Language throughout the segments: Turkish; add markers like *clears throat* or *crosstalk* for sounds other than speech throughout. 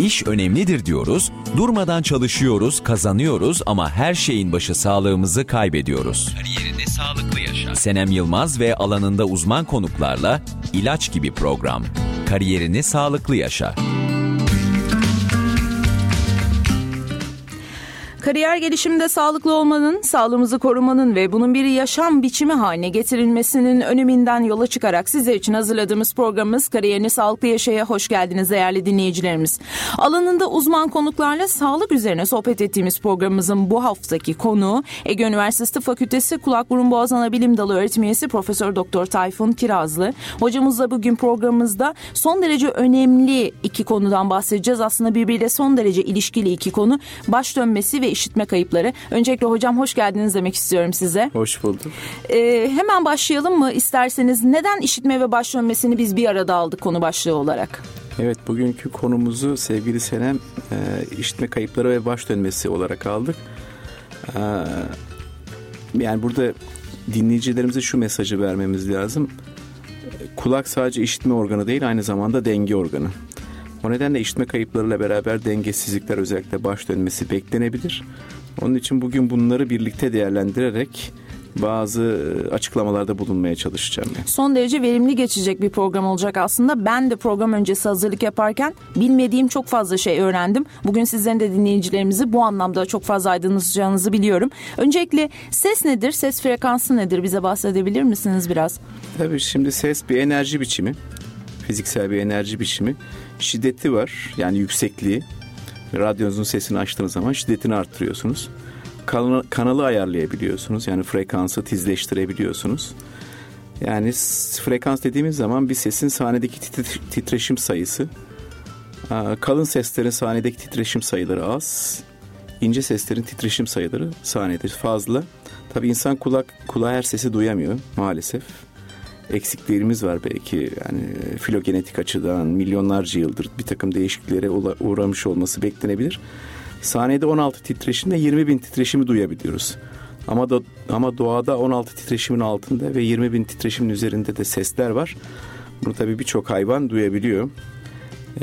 İş önemlidir diyoruz, durmadan çalışıyoruz, kazanıyoruz ama her şeyin başı sağlığımızı kaybediyoruz. Kariyerinde sağlıklı yaşa. Senem Yılmaz ve alanında uzman konuklarla ilaç gibi program. Kariyerini sağlıklı yaşa. Kariyer gelişiminde sağlıklı olmanın, sağlığımızı korumanın ve bunun bir yaşam biçimi haline getirilmesinin öneminden yola çıkarak sizler için hazırladığımız programımız Kariyerini Sağlıklı Yaşaya hoş geldiniz değerli dinleyicilerimiz. Alanında uzman konuklarla sağlık üzerine sohbet ettiğimiz programımızın bu haftaki konuğu Ege Üniversitesi Tıp Fakültesi Kulak Burun Boğaz Ana Bilim Dalı öğretim üyesi Profesör Doktor Tayfun Kirazlı. Hocamızla bugün programımızda son derece önemli iki konudan bahsedeceğiz. Aslında birbiriyle son derece ilişkili iki konu. Baş dönmesi ve işitme kayıpları. Öncelikle hocam hoş geldiniz demek istiyorum size. Hoş bulduk. Ee, hemen başlayalım mı isterseniz? Neden işitme ve baş dönmesini biz bir arada aldık konu başlığı olarak? Evet bugünkü konumuzu sevgili Senem e, işitme kayıpları ve baş dönmesi olarak aldık. E, yani burada dinleyicilerimize şu mesajı vermemiz lazım. Kulak sadece işitme organı değil aynı zamanda denge organı. O nedenle işitme kayıplarıyla beraber dengesizlikler özellikle baş dönmesi beklenebilir. Onun için bugün bunları birlikte değerlendirerek bazı e, açıklamalarda bulunmaya çalışacağım. Yani. Son derece verimli geçecek bir program olacak aslında. Ben de program öncesi hazırlık yaparken bilmediğim çok fazla şey öğrendim. Bugün sizlerin de dinleyicilerimizi bu anlamda çok fazla aydınlatacağınızı biliyorum. Öncelikle ses nedir? Ses frekansı nedir? Bize bahsedebilir misiniz biraz? Tabii şimdi ses bir enerji biçimi. Fiziksel bir enerji biçimi şiddeti var. Yani yüksekliği. Radyonuzun sesini açtığınız zaman şiddetini arttırıyorsunuz. Kanalı, ayarlayabiliyorsunuz. Yani frekansı tizleştirebiliyorsunuz. Yani frekans dediğimiz zaman bir sesin sahnedeki titreşim sayısı. Kalın seslerin sahnedeki titreşim sayıları az. İnce seslerin titreşim sayıları sahnede fazla. Tabii insan kulak kulağı her sesi duyamıyor maalesef eksiklerimiz var belki yani filogenetik açıdan milyonlarca yıldır bir takım değişikliklere uğramış olması beklenebilir. Saniyede 16 titreşimde 20 bin titreşimi duyabiliyoruz. Ama da ama doğada 16 titreşimin altında ve 20 bin titreşimin üzerinde de sesler var. Bunu tabii birçok hayvan duyabiliyor.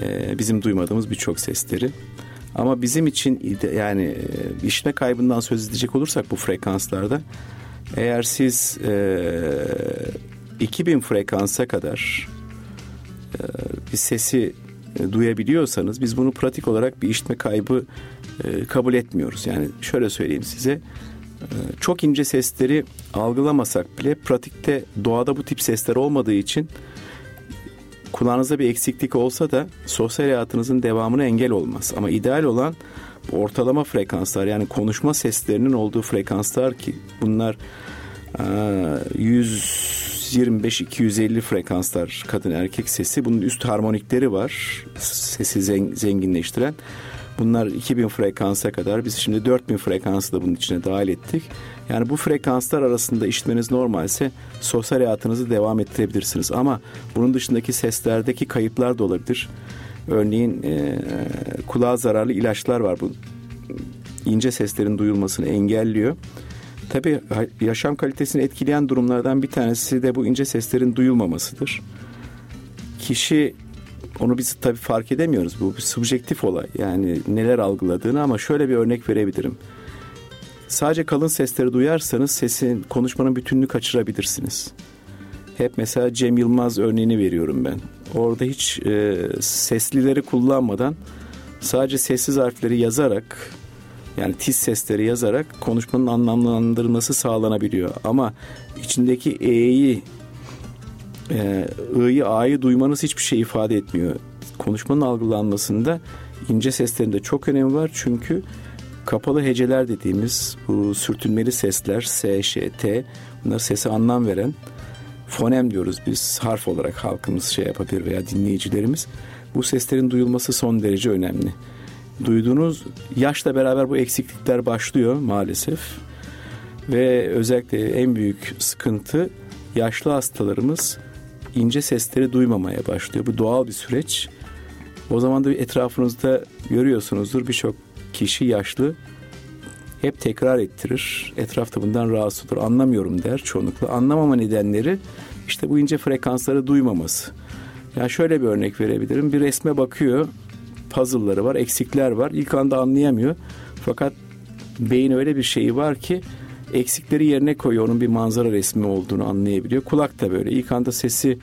Ee, bizim duymadığımız birçok sesleri. Ama bizim için yani e, işine kaybından söz edecek olursak bu frekanslarda eğer siz e, 2000 frekansa kadar e, bir sesi e, duyabiliyorsanız biz bunu pratik olarak bir işitme kaybı e, kabul etmiyoruz. Yani şöyle söyleyeyim size çok ince sesleri algılamasak bile pratikte doğada bu tip sesler olmadığı için kulağınızda bir eksiklik olsa da sosyal hayatınızın devamına engel olmaz. Ama ideal olan ortalama frekanslar yani konuşma seslerinin olduğu frekanslar ki bunlar 100 125-250 frekanslar kadın erkek sesi. Bunun üst harmonikleri var. Sesi zenginleştiren. Bunlar 2000 frekansa kadar biz şimdi 4000 frekansı da bunun içine dahil ettik. Yani bu frekanslar arasında işitmeniz normalse sosyal hayatınızı devam ettirebilirsiniz. Ama bunun dışındaki seslerdeki kayıplar da olabilir. Örneğin e, kulağa zararlı ilaçlar var. Bu ince seslerin duyulmasını engelliyor. Tabii yaşam kalitesini etkileyen durumlardan bir tanesi de bu ince seslerin duyulmamasıdır. Kişi onu biz tabii fark edemiyoruz. Bu bir subjektif olay. Yani neler algıladığını ama şöyle bir örnek verebilirim. Sadece kalın sesleri duyarsanız sesin, konuşmanın bütününü kaçırabilirsiniz. Hep mesela Cem Yılmaz örneğini veriyorum ben. Orada hiç e, seslileri kullanmadan sadece sessiz harfleri yazarak yani tiz sesleri yazarak konuşmanın anlamlandırılması sağlanabiliyor. Ama içindeki e'yi e, i'yi a'yı duymanız hiçbir şey ifade etmiyor. Konuşmanın algılanmasında ince seslerin de çok önemi var çünkü kapalı heceler dediğimiz bu sürtünmeli sesler S, Ş, T bunlar sese anlam veren fonem diyoruz biz harf olarak halkımız şey yapabilir veya dinleyicilerimiz. Bu seslerin duyulması son derece önemli duyduğunuz yaşla beraber bu eksiklikler başlıyor maalesef. Ve özellikle en büyük sıkıntı yaşlı hastalarımız ince sesleri duymamaya başlıyor. Bu doğal bir süreç. O zaman da etrafınızda görüyorsunuzdur birçok kişi yaşlı hep tekrar ettirir. Etrafta bundan rahatsız olur. Anlamıyorum der çoğunlukla. Anlamama nedenleri işte bu ince frekansları duymaması. Ya yani şöyle bir örnek verebilirim. Bir resme bakıyor puzzle'ları var, eksikler var. İlk anda anlayamıyor. Fakat beyin öyle bir şeyi var ki eksikleri yerine koyuyor. Onun bir manzara resmi olduğunu anlayabiliyor. Kulak da böyle. İlk anda sesi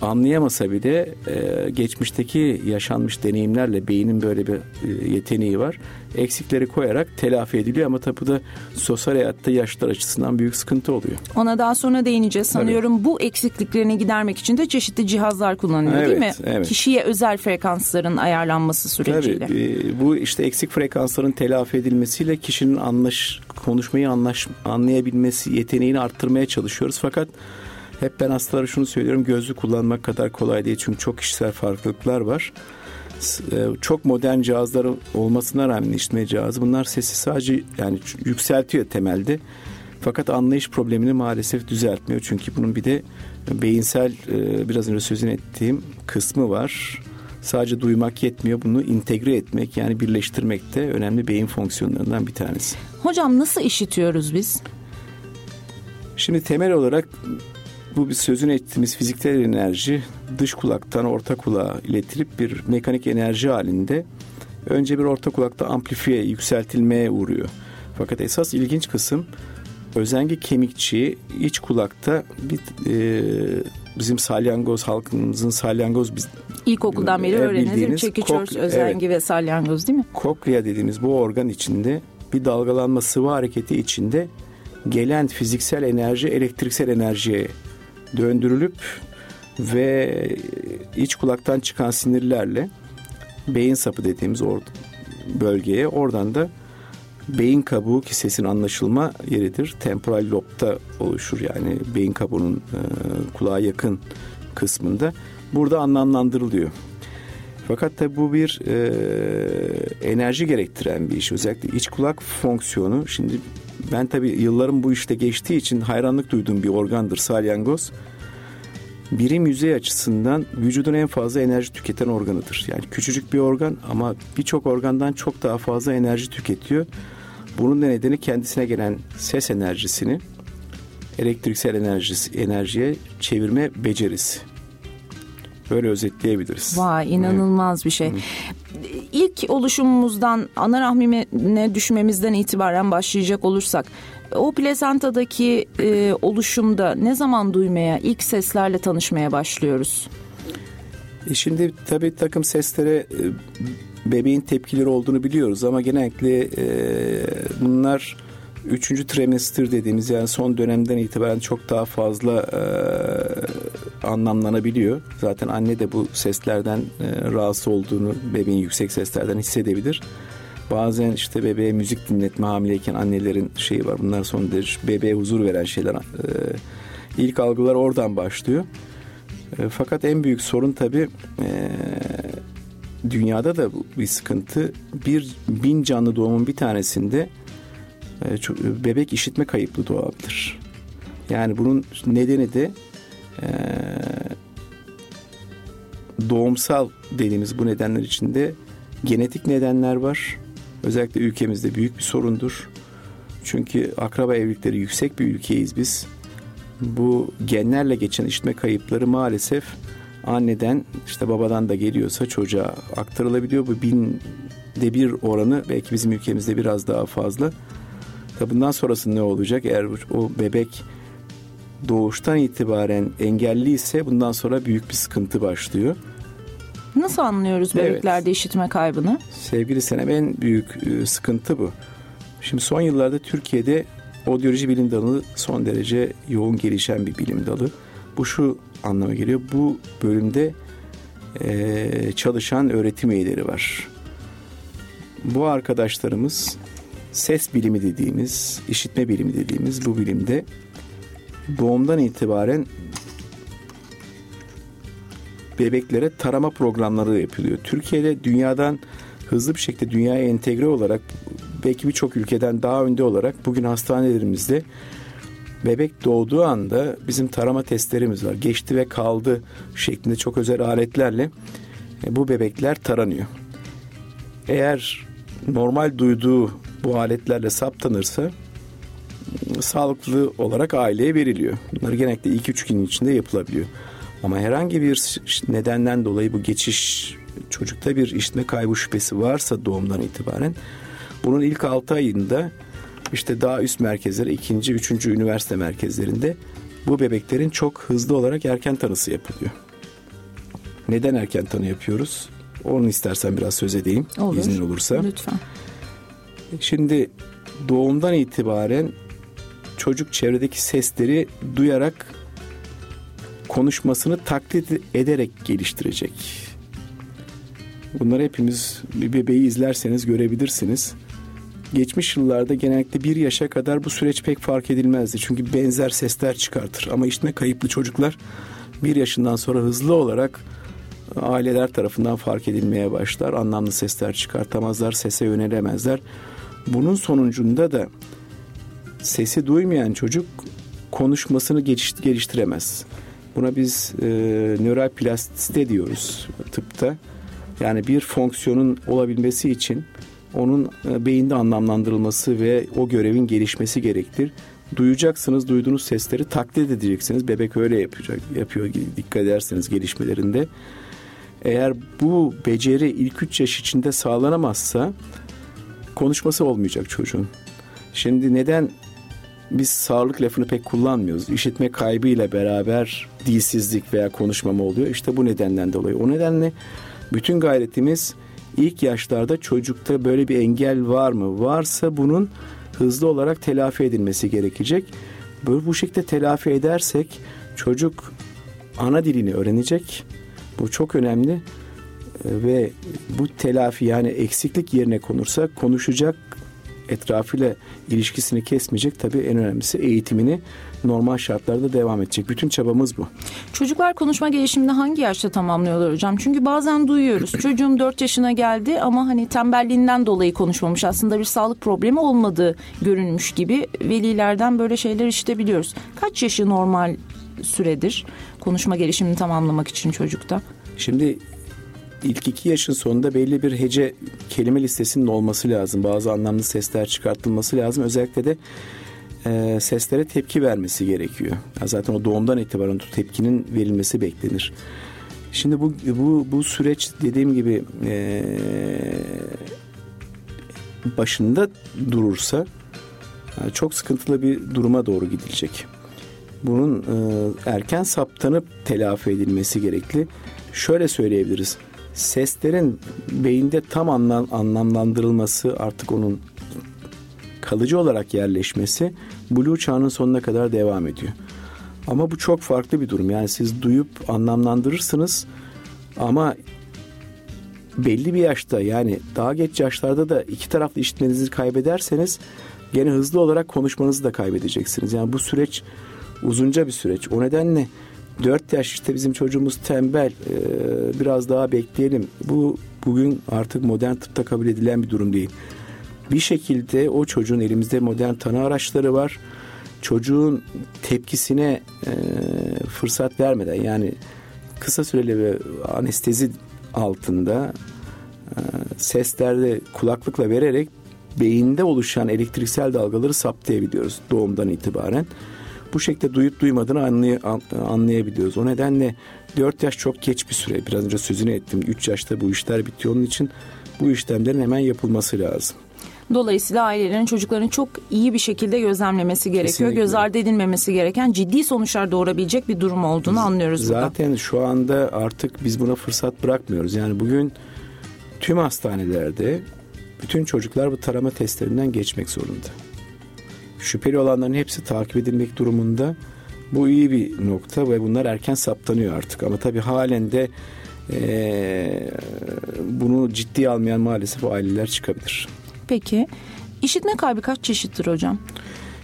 anlayamasa bile e, geçmişteki yaşanmış deneyimlerle beynin böyle bir e, yeteneği var. Eksikleri koyarak telafi ediliyor ama tabi da sosyal hayatta yaşlar açısından büyük sıkıntı oluyor. Ona daha sonra değineceğiz. Sanıyorum Tabii. bu eksikliklerini gidermek için de çeşitli cihazlar kullanılıyor evet, değil mi? Evet. Kişiye özel frekansların ayarlanması süreciyle. Tabii. E, bu işte eksik frekansların telafi edilmesiyle kişinin anlaş konuşmayı anlaş anlayabilmesi yeteneğini arttırmaya çalışıyoruz. Fakat hep ben hastalara şunu söylüyorum gözlük kullanmak kadar kolay değil çünkü çok kişisel farklılıklar var. E, çok modern cihazlar olmasına rağmen işitme cihazı bunlar sesi sadece yani yükseltiyor temelde. Fakat anlayış problemini maalesef düzeltmiyor. Çünkü bunun bir de beyinsel e, biraz önce sözünü ettiğim kısmı var. Sadece duymak yetmiyor. Bunu integre etmek yani birleştirmek de önemli beyin fonksiyonlarından bir tanesi. Hocam nasıl işitiyoruz biz? Şimdi temel olarak bu bir sözünü ettiğimiz fiziksel enerji dış kulaktan orta kulağa iletilip bir mekanik enerji halinde önce bir orta kulakta amplifiye, yükseltilmeye uğruyor. Fakat esas ilginç kısım özengi kemikçi iç kulakta bir e, bizim salyangoz halkımızın salyangoz biz ilkokuldan beri öğreniriz. Çekiç özengi evet, ve salyangoz değil mi? Koklea dediğimiz bu organ içinde bir dalgalanma sıvı hareketi içinde gelen fiziksel enerji elektriksel enerjiye döndürülüp ve iç kulaktan çıkan sinirlerle beyin sapı dediğimiz or bölgeye oradan da beyin kabuğu ki sesin anlaşılma yeridir. Temporal lobda oluşur yani beyin kabuğunun e, kulağa yakın kısmında. Burada anlamlandırılıyor. Fakat tabi bu bir e, enerji gerektiren bir iş. Özellikle iç kulak fonksiyonu. Şimdi ben tabii yıllarım bu işte geçtiği için hayranlık duyduğum bir organdır salyangoz. Birim yüzey açısından vücudun en fazla enerji tüketen organıdır. Yani küçücük bir organ ama birçok organdan çok daha fazla enerji tüketiyor. Bunun da nedeni kendisine gelen ses enerjisini elektriksel enerjisi, enerjiye çevirme becerisi. Böyle özetleyebiliriz. Vay inanılmaz evet. bir şey. İlk oluşumumuzdan ana rahmine düşmemizden itibaren başlayacak olursak o plezantadaki e, oluşumda ne zaman duymaya, ilk seslerle tanışmaya başlıyoruz? E şimdi tabii takım seslere e, bebeğin tepkileri olduğunu biliyoruz ama genellikle e, bunlar üçüncü trimester dediğimiz yani son dönemden itibaren çok daha fazla e, anlamlanabiliyor. Zaten anne de bu seslerden e, rahatsız olduğunu bebeğin yüksek seslerden hissedebilir. Bazen işte bebeğe müzik dinletme hamileyken annelerin şeyi var. Bunlar son derece bebeğe huzur veren şeyler. E, ilk algılar oradan başlıyor. E, fakat en büyük sorun tabii e, dünyada da bir sıkıntı. Bir bin canlı doğumun bir tanesinde e, bebek işitme kayıplı doğabilir. Yani bunun nedeni de e, doğumsal dediğimiz bu nedenler içinde genetik nedenler var. Özellikle ülkemizde büyük bir sorundur. Çünkü akraba evlilikleri yüksek bir ülkeyiz biz. Bu genlerle geçen işitme kayıpları maalesef anneden işte babadan da geliyorsa çocuğa aktarılabiliyor. Bu binde bir oranı belki bizim ülkemizde biraz daha fazla. Tabi bundan sonrası ne olacak? Eğer o bebek doğuştan itibaren engelli ise bundan sonra büyük bir sıkıntı başlıyor. Nasıl anlıyoruz bebeklerde evet. işitme kaybını? Sevgili Senem en büyük e, sıkıntı bu. Şimdi son yıllarda Türkiye'de odyoloji bilim dalı son derece yoğun gelişen bir bilim dalı. Bu şu anlama geliyor. Bu bölümde e, çalışan öğretim üyeleri var. Bu arkadaşlarımız ses bilimi dediğimiz, işitme bilimi dediğimiz bu bilimde doğumdan itibaren bebeklere tarama programları yapılıyor. Türkiye'de dünyadan hızlı bir şekilde dünyaya entegre olarak belki birçok ülkeden daha önde olarak bugün hastanelerimizde bebek doğduğu anda bizim tarama testlerimiz var. Geçti ve kaldı şeklinde çok özel aletlerle e, bu bebekler taranıyor. Eğer normal duyduğu bu aletlerle saptanırsa sağlıklı olarak aileye veriliyor. Bunlar genellikle ilk üç gün içinde yapılabiliyor. Ama herhangi bir nedenden dolayı bu geçiş çocukta bir işitme kaybı şüphesi varsa doğumdan itibaren bunun ilk 6 ayında işte daha üst merkezlere, ikinci, üçüncü üniversite merkezlerinde bu bebeklerin çok hızlı olarak erken tanısı yapılıyor. Neden erken tanı yapıyoruz? Onu istersen biraz söz edeyim Olur. iznin olursa. Lütfen. Şimdi doğumdan itibaren çocuk çevredeki sesleri duyarak konuşmasını taklit ederek geliştirecek. Bunları hepimiz bir bebeği izlerseniz görebilirsiniz. Geçmiş yıllarda genellikle bir yaşa kadar bu süreç pek fark edilmezdi. Çünkü benzer sesler çıkartır. Ama işitme kayıplı çocuklar bir yaşından sonra hızlı olarak aileler tarafından fark edilmeye başlar. Anlamlı sesler çıkartamazlar, sese yönelemezler. Bunun sonucunda da sesi duymayan çocuk konuşmasını geliştiremez. Buna biz e, nöral plastisite diyoruz tıpta. Yani bir fonksiyonun olabilmesi için onun e, beyinde anlamlandırılması ve o görevin gelişmesi gerektir. Duyacaksınız, duyduğunuz sesleri taklit edeceksiniz. Bebek öyle yapacak, yapıyor dikkat ederseniz gelişmelerinde. Eğer bu beceri ilk 3 yaş içinde sağlanamazsa konuşması olmayacak çocuğun. Şimdi neden biz sağlık lafını pek kullanmıyoruz. İşitme kaybıyla beraber dilsizlik veya konuşmama oluyor. İşte bu nedenden dolayı. O nedenle bütün gayretimiz ilk yaşlarda çocukta böyle bir engel var mı? Varsa bunun hızlı olarak telafi edilmesi gerekecek. Böyle bu şekilde telafi edersek çocuk ana dilini öğrenecek. Bu çok önemli ve bu telafi yani eksiklik yerine konursa konuşacak etrafıyla ilişkisini kesmeyecek. Tabii en önemlisi eğitimini normal şartlarda devam edecek. Bütün çabamız bu. Çocuklar konuşma gelişimini hangi yaşta tamamlıyorlar hocam? Çünkü bazen duyuyoruz. *clears throat* Çocuğum 4 yaşına geldi ama hani tembelliğinden dolayı konuşmamış. Aslında bir sağlık problemi olmadığı görünmüş gibi velilerden böyle şeyler işitebiliyoruz. Kaç yaşı normal süredir konuşma gelişimini tamamlamak için çocukta? Şimdi ilk iki yaşın sonunda belli bir hece kelime listesinin olması lazım. Bazı anlamlı sesler çıkartılması lazım. Özellikle de e, seslere tepki vermesi gerekiyor. Ya zaten o doğumdan itibaren tepkinin verilmesi beklenir. Şimdi bu bu bu süreç dediğim gibi e, başında durursa e, çok sıkıntılı bir duruma doğru gidilecek. Bunun e, erken saptanıp telafi edilmesi gerekli. Şöyle söyleyebiliriz seslerin beyinde tam anlam, anlamlandırılması artık onun kalıcı olarak yerleşmesi Blue çağının sonuna kadar devam ediyor. Ama bu çok farklı bir durum. Yani siz duyup anlamlandırırsınız ama belli bir yaşta yani daha geç yaşlarda da iki taraflı işitmenizi kaybederseniz gene hızlı olarak konuşmanızı da kaybedeceksiniz. Yani bu süreç uzunca bir süreç. O nedenle 4 yaş işte bizim çocuğumuz tembel e, biraz daha bekleyelim. Bu bugün artık modern tıpta kabul edilen bir durum değil. Bir şekilde o çocuğun elimizde modern tanı araçları var. Çocuğun tepkisine e, fırsat vermeden yani kısa süreli ve anestezi altında e, seslerde kulaklıkla vererek beyinde oluşan elektriksel dalgaları saptayabiliyoruz doğumdan itibaren bu şekilde duyup duymadığını anlay anlayabiliyoruz. O nedenle 4 yaş çok geç bir süre. Biraz önce sözünü ettim. 3 yaşta bu işler bitiyor. Onun için bu işlemlerin hemen yapılması lazım. Dolayısıyla ailelerin çocukların çok iyi bir şekilde gözlemlemesi gerekiyor. Kesinlikle. Göz ardı edilmemesi gereken ciddi sonuçlar doğurabilecek bir durum olduğunu anlıyoruz Zaten burada. şu anda artık biz buna fırsat bırakmıyoruz. Yani bugün tüm hastanelerde bütün çocuklar bu tarama testlerinden geçmek zorunda şüpheli olanların hepsi takip edilmek durumunda. Bu iyi bir nokta ve bunlar erken saptanıyor artık. Ama tabii halen de e, bunu ciddiye almayan maalesef aileler çıkabilir. Peki işitme kaybı kaç çeşittir hocam?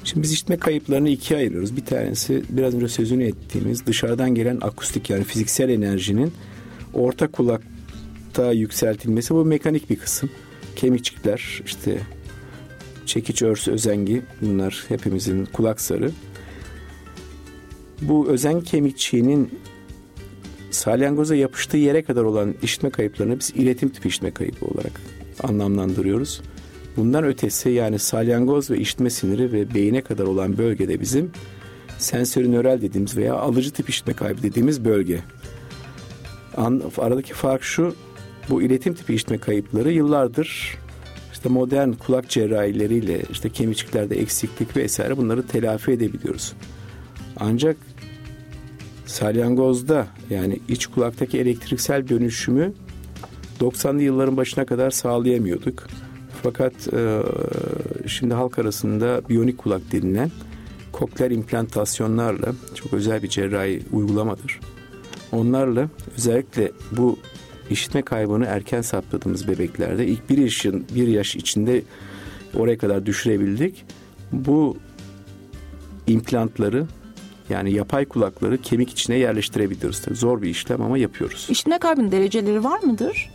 Şimdi biz işitme kayıplarını ikiye ayırıyoruz. Bir tanesi biraz önce sözünü ettiğimiz dışarıdan gelen akustik yani fiziksel enerjinin orta kulakta yükseltilmesi bu mekanik bir kısım. Kemikçikler işte çekiç örsü özengi bunlar hepimizin kulak sarı. Bu özen kemikçiğinin salyangoza yapıştığı yere kadar olan işitme kayıplarını biz iletim tipi işitme kayıpı olarak anlamlandırıyoruz. Bundan ötesi yani salyangoz ve işitme siniri ve beyine kadar olan bölgede bizim sensörü nöral dediğimiz veya alıcı tip işitme kaybı dediğimiz bölge. Aradaki fark şu bu iletim tipi işitme kayıpları yıllardır işte modern kulak cerrahileriyle işte kemikçiklerde eksiklik vesaire bunları telafi edebiliyoruz. Ancak salyangozda yani iç kulaktaki elektriksel dönüşümü 90'lı yılların başına kadar sağlayamıyorduk. Fakat e, şimdi halk arasında biyonik kulak denilen kokler implantasyonlarla çok özel bir cerrahi uygulamadır. Onlarla özellikle bu işitme kaybını erken saptadığımız bebeklerde ilk bir yaşın bir yaş içinde oraya kadar düşürebildik. Bu implantları yani yapay kulakları kemik içine yerleştirebiliyoruz. Tabii zor bir işlem ama yapıyoruz. İşitme kaybının dereceleri var mıdır?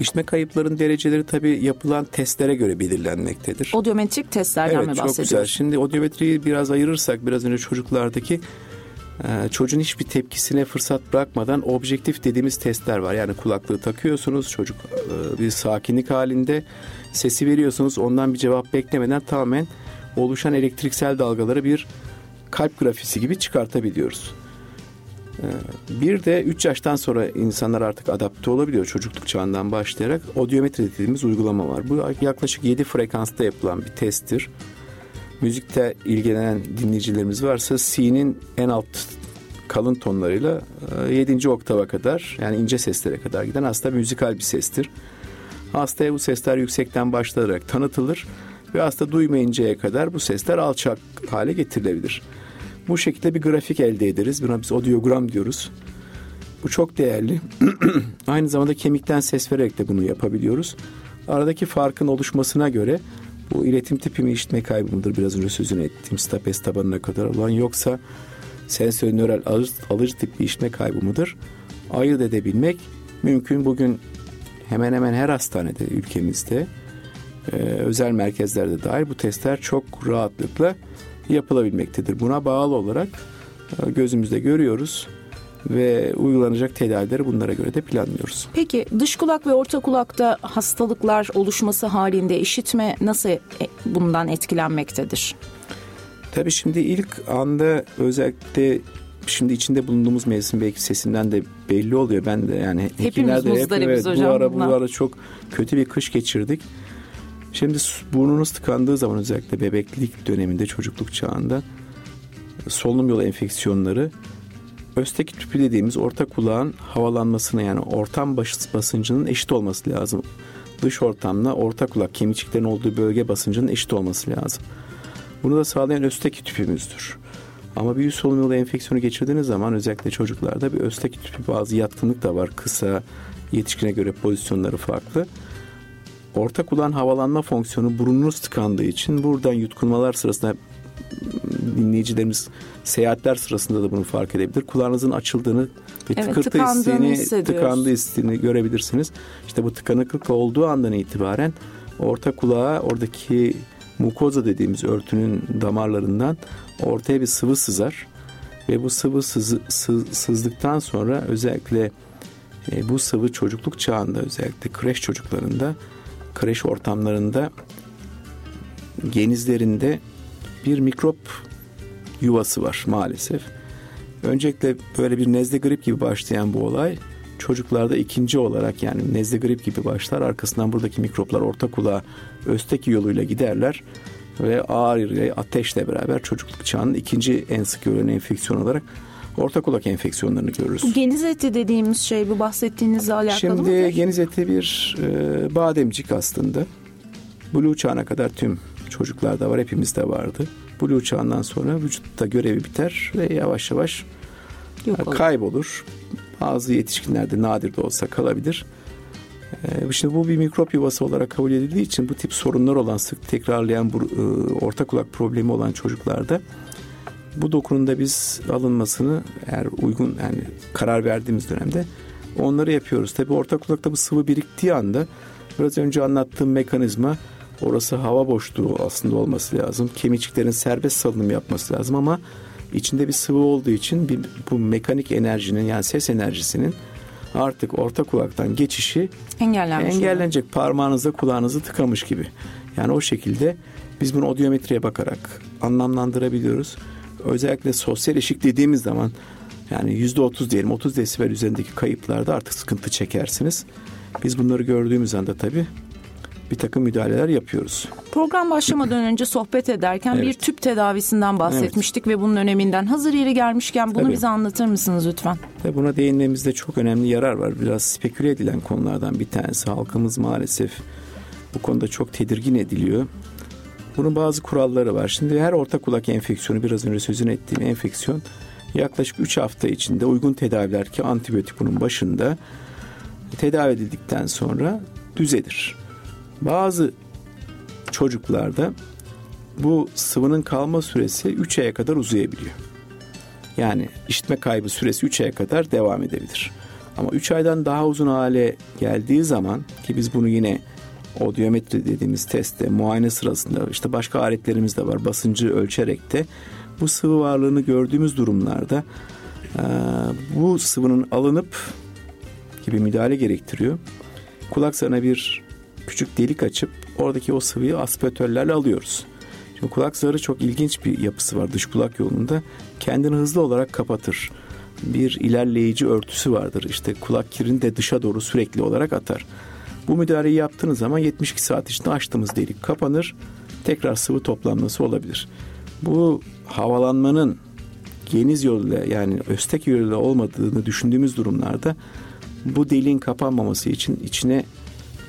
İşitme kayıpların dereceleri tabii yapılan testlere göre belirlenmektedir. Odyometrik testlerden evet, mi bahsediyoruz? bahsediyoruz? çok güzel. Şimdi odyometriyi biraz ayırırsak biraz önce çocuklardaki çocuğun hiçbir tepkisine fırsat bırakmadan objektif dediğimiz testler var. Yani kulaklığı takıyorsunuz çocuk e, bir sakinlik halinde sesi veriyorsunuz ondan bir cevap beklemeden tamamen oluşan elektriksel dalgaları bir kalp grafisi gibi çıkartabiliyoruz. E, bir de 3 yaştan sonra insanlar artık adapte olabiliyor çocukluk çağından başlayarak odyometri dediğimiz uygulama var. Bu yaklaşık 7 frekansta yapılan bir testtir müzikte ilgilenen dinleyicilerimiz varsa C'nin en alt kalın tonlarıyla 7. oktava kadar yani ince seslere kadar giden aslında müzikal bir sestir. Hastaya bu sesler yüksekten başlayarak tanıtılır ve hasta duymayıncaya kadar bu sesler alçak hale getirilebilir. Bu şekilde bir grafik elde ederiz. Buna biz audiogram diyoruz. Bu çok değerli. *clears throat* Aynı zamanda kemikten ses vererek de bunu yapabiliyoruz. Aradaki farkın oluşmasına göre bu iletim tipi mi işitme kaybı mıdır biraz önce sözünü ettiğim stapes tabanına kadar olan yoksa sensörnöral alıcı, alıcı tip bir işitme kaybı mıdır? Ayırt edebilmek mümkün. Bugün hemen hemen her hastanede ülkemizde e, özel merkezlerde dahil bu testler çok rahatlıkla yapılabilmektedir. Buna bağlı olarak e, gözümüzde görüyoruz ve uygulanacak tedavileri bunlara göre de planlıyoruz. Peki dış kulak ve orta kulakta hastalıklar oluşması halinde işitme nasıl e, bundan etkilenmektedir? Tabii şimdi ilk anda özellikle şimdi içinde bulunduğumuz mevsim belki sesinden de belli oluyor. Ben de yani hekimler de hep evet, hocam, bu ara bu ara çok kötü bir kış geçirdik. Şimdi burnunuz tıkandığı zaman özellikle bebeklik döneminde çocukluk çağında solunum yolu enfeksiyonları Östeki tüpü dediğimiz orta kulağın havalanmasına yani ortam basıncının eşit olması lazım. Dış ortamla orta kulak kemikçiklerin olduğu bölge basıncının eşit olması lazım. Bunu da sağlayan östeki tüpümüzdür. Ama bir üst solunum yolu enfeksiyonu geçirdiğiniz zaman özellikle çocuklarda bir östeki tüpü bazı yatkınlık da var. Kısa, yetişkine göre pozisyonları farklı. Orta kulağın havalanma fonksiyonu burnunuz tıkandığı için buradan yutkunmalar sırasında dinleyicilerimiz seyahatler sırasında da bunu fark edebilir. Kulağınızın açıldığını ve evet, tıkırtı hissini, tıkandı hissini görebilirsiniz. İşte bu tıkanıklık olduğu andan itibaren orta kulağa oradaki mukoza dediğimiz örtünün damarlarından ortaya bir sıvı sızar ve bu sıvı sızı, sız, sızdıktan sonra özellikle e, bu sıvı çocukluk çağında özellikle kreş çocuklarında kreş ortamlarında genizlerinde bir mikrop yuvası var maalesef. Öncelikle böyle bir nezle grip gibi başlayan bu olay çocuklarda ikinci olarak yani nezle grip gibi başlar. Arkasından buradaki mikroplar orta kulağa östeki yoluyla giderler ve ağır ile ateşle beraber çocukluk çağının ikinci en sık görülen enfeksiyon olarak orta kulak enfeksiyonlarını görürüz. Bu geniz eti dediğimiz şey bu bahsettiğinizle alakalı Şimdi, mı? Şimdi geniz eti bir e, bademcik aslında. Blue çağına kadar tüm çocuklarda var hepimizde vardı. Blue çağından sonra vücutta görevi biter ve yavaş yavaş Yok kaybolur. Bazı yetişkinlerde nadir de olsa kalabilir. Ee, şimdi bu bir mikrop yuvası olarak kabul edildiği için bu tip sorunlar olan sık tekrarlayan bu e, orta kulak problemi olan çocuklarda bu dokunun da biz alınmasını eğer uygun yani karar verdiğimiz dönemde onları yapıyoruz. Tabi orta kulakta bu sıvı biriktiği anda biraz önce anlattığım mekanizma Orası hava boşluğu aslında olması lazım. Kemikçiklerin serbest salınım yapması lazım ama içinde bir sıvı olduğu için bir, bu mekanik enerjinin yani ses enerjisinin artık orta kulaktan geçişi engellenmiş. Engellenecek. Oluyor. Parmağınızda kulağınızı tıkamış gibi. Yani o şekilde biz bunu odyometriye bakarak anlamlandırabiliyoruz. Özellikle sosyal eşik dediğimiz zaman Yani yüzde otuz diyelim 30 desibel üzerindeki kayıplarda artık sıkıntı çekersiniz. Biz bunları gördüğümüz anda tabii bir takım müdahaleler yapıyoruz. Program başlamadan önce sohbet ederken evet. bir tüp tedavisinden bahsetmiştik evet. ve bunun öneminden. Hazır yeri gelmişken bunu Tabii. bize anlatır mısınız lütfen? Tabii buna değinmemizde çok önemli yarar var. Biraz speküle edilen konulardan bir tanesi. Halkımız maalesef bu konuda çok tedirgin ediliyor. Bunun bazı kuralları var. Şimdi her orta kulak enfeksiyonu biraz önce sözünü ettiğim enfeksiyon yaklaşık 3 hafta içinde uygun tedaviler ki antibiyotik bunun başında tedavi edildikten sonra düzelir. Bazı çocuklarda bu sıvının kalma süresi 3 aya kadar uzayabiliyor. Yani işitme kaybı süresi 3 aya kadar devam edebilir. Ama 3 aydan daha uzun hale geldiği zaman ki biz bunu yine odiometri dediğimiz testte muayene sırasında işte başka aletlerimiz de var basıncı ölçerek de bu sıvı varlığını gördüğümüz durumlarda bu sıvının alınıp gibi müdahale gerektiriyor. Kulak zarına bir küçük delik açıp oradaki o sıvıyı aspiratörlerle alıyoruz. Şimdi kulak zarı çok ilginç bir yapısı var dış kulak yolunda. Kendini hızlı olarak kapatır. Bir ilerleyici örtüsü vardır. İşte kulak kirini de dışa doğru sürekli olarak atar. Bu müdahaleyi yaptığınız zaman 72 saat içinde açtığımız delik kapanır. Tekrar sıvı toplanması olabilir. Bu havalanmanın geniz yoluyla yani östek yoluyla olmadığını düşündüğümüz durumlarda bu deliğin kapanmaması için içine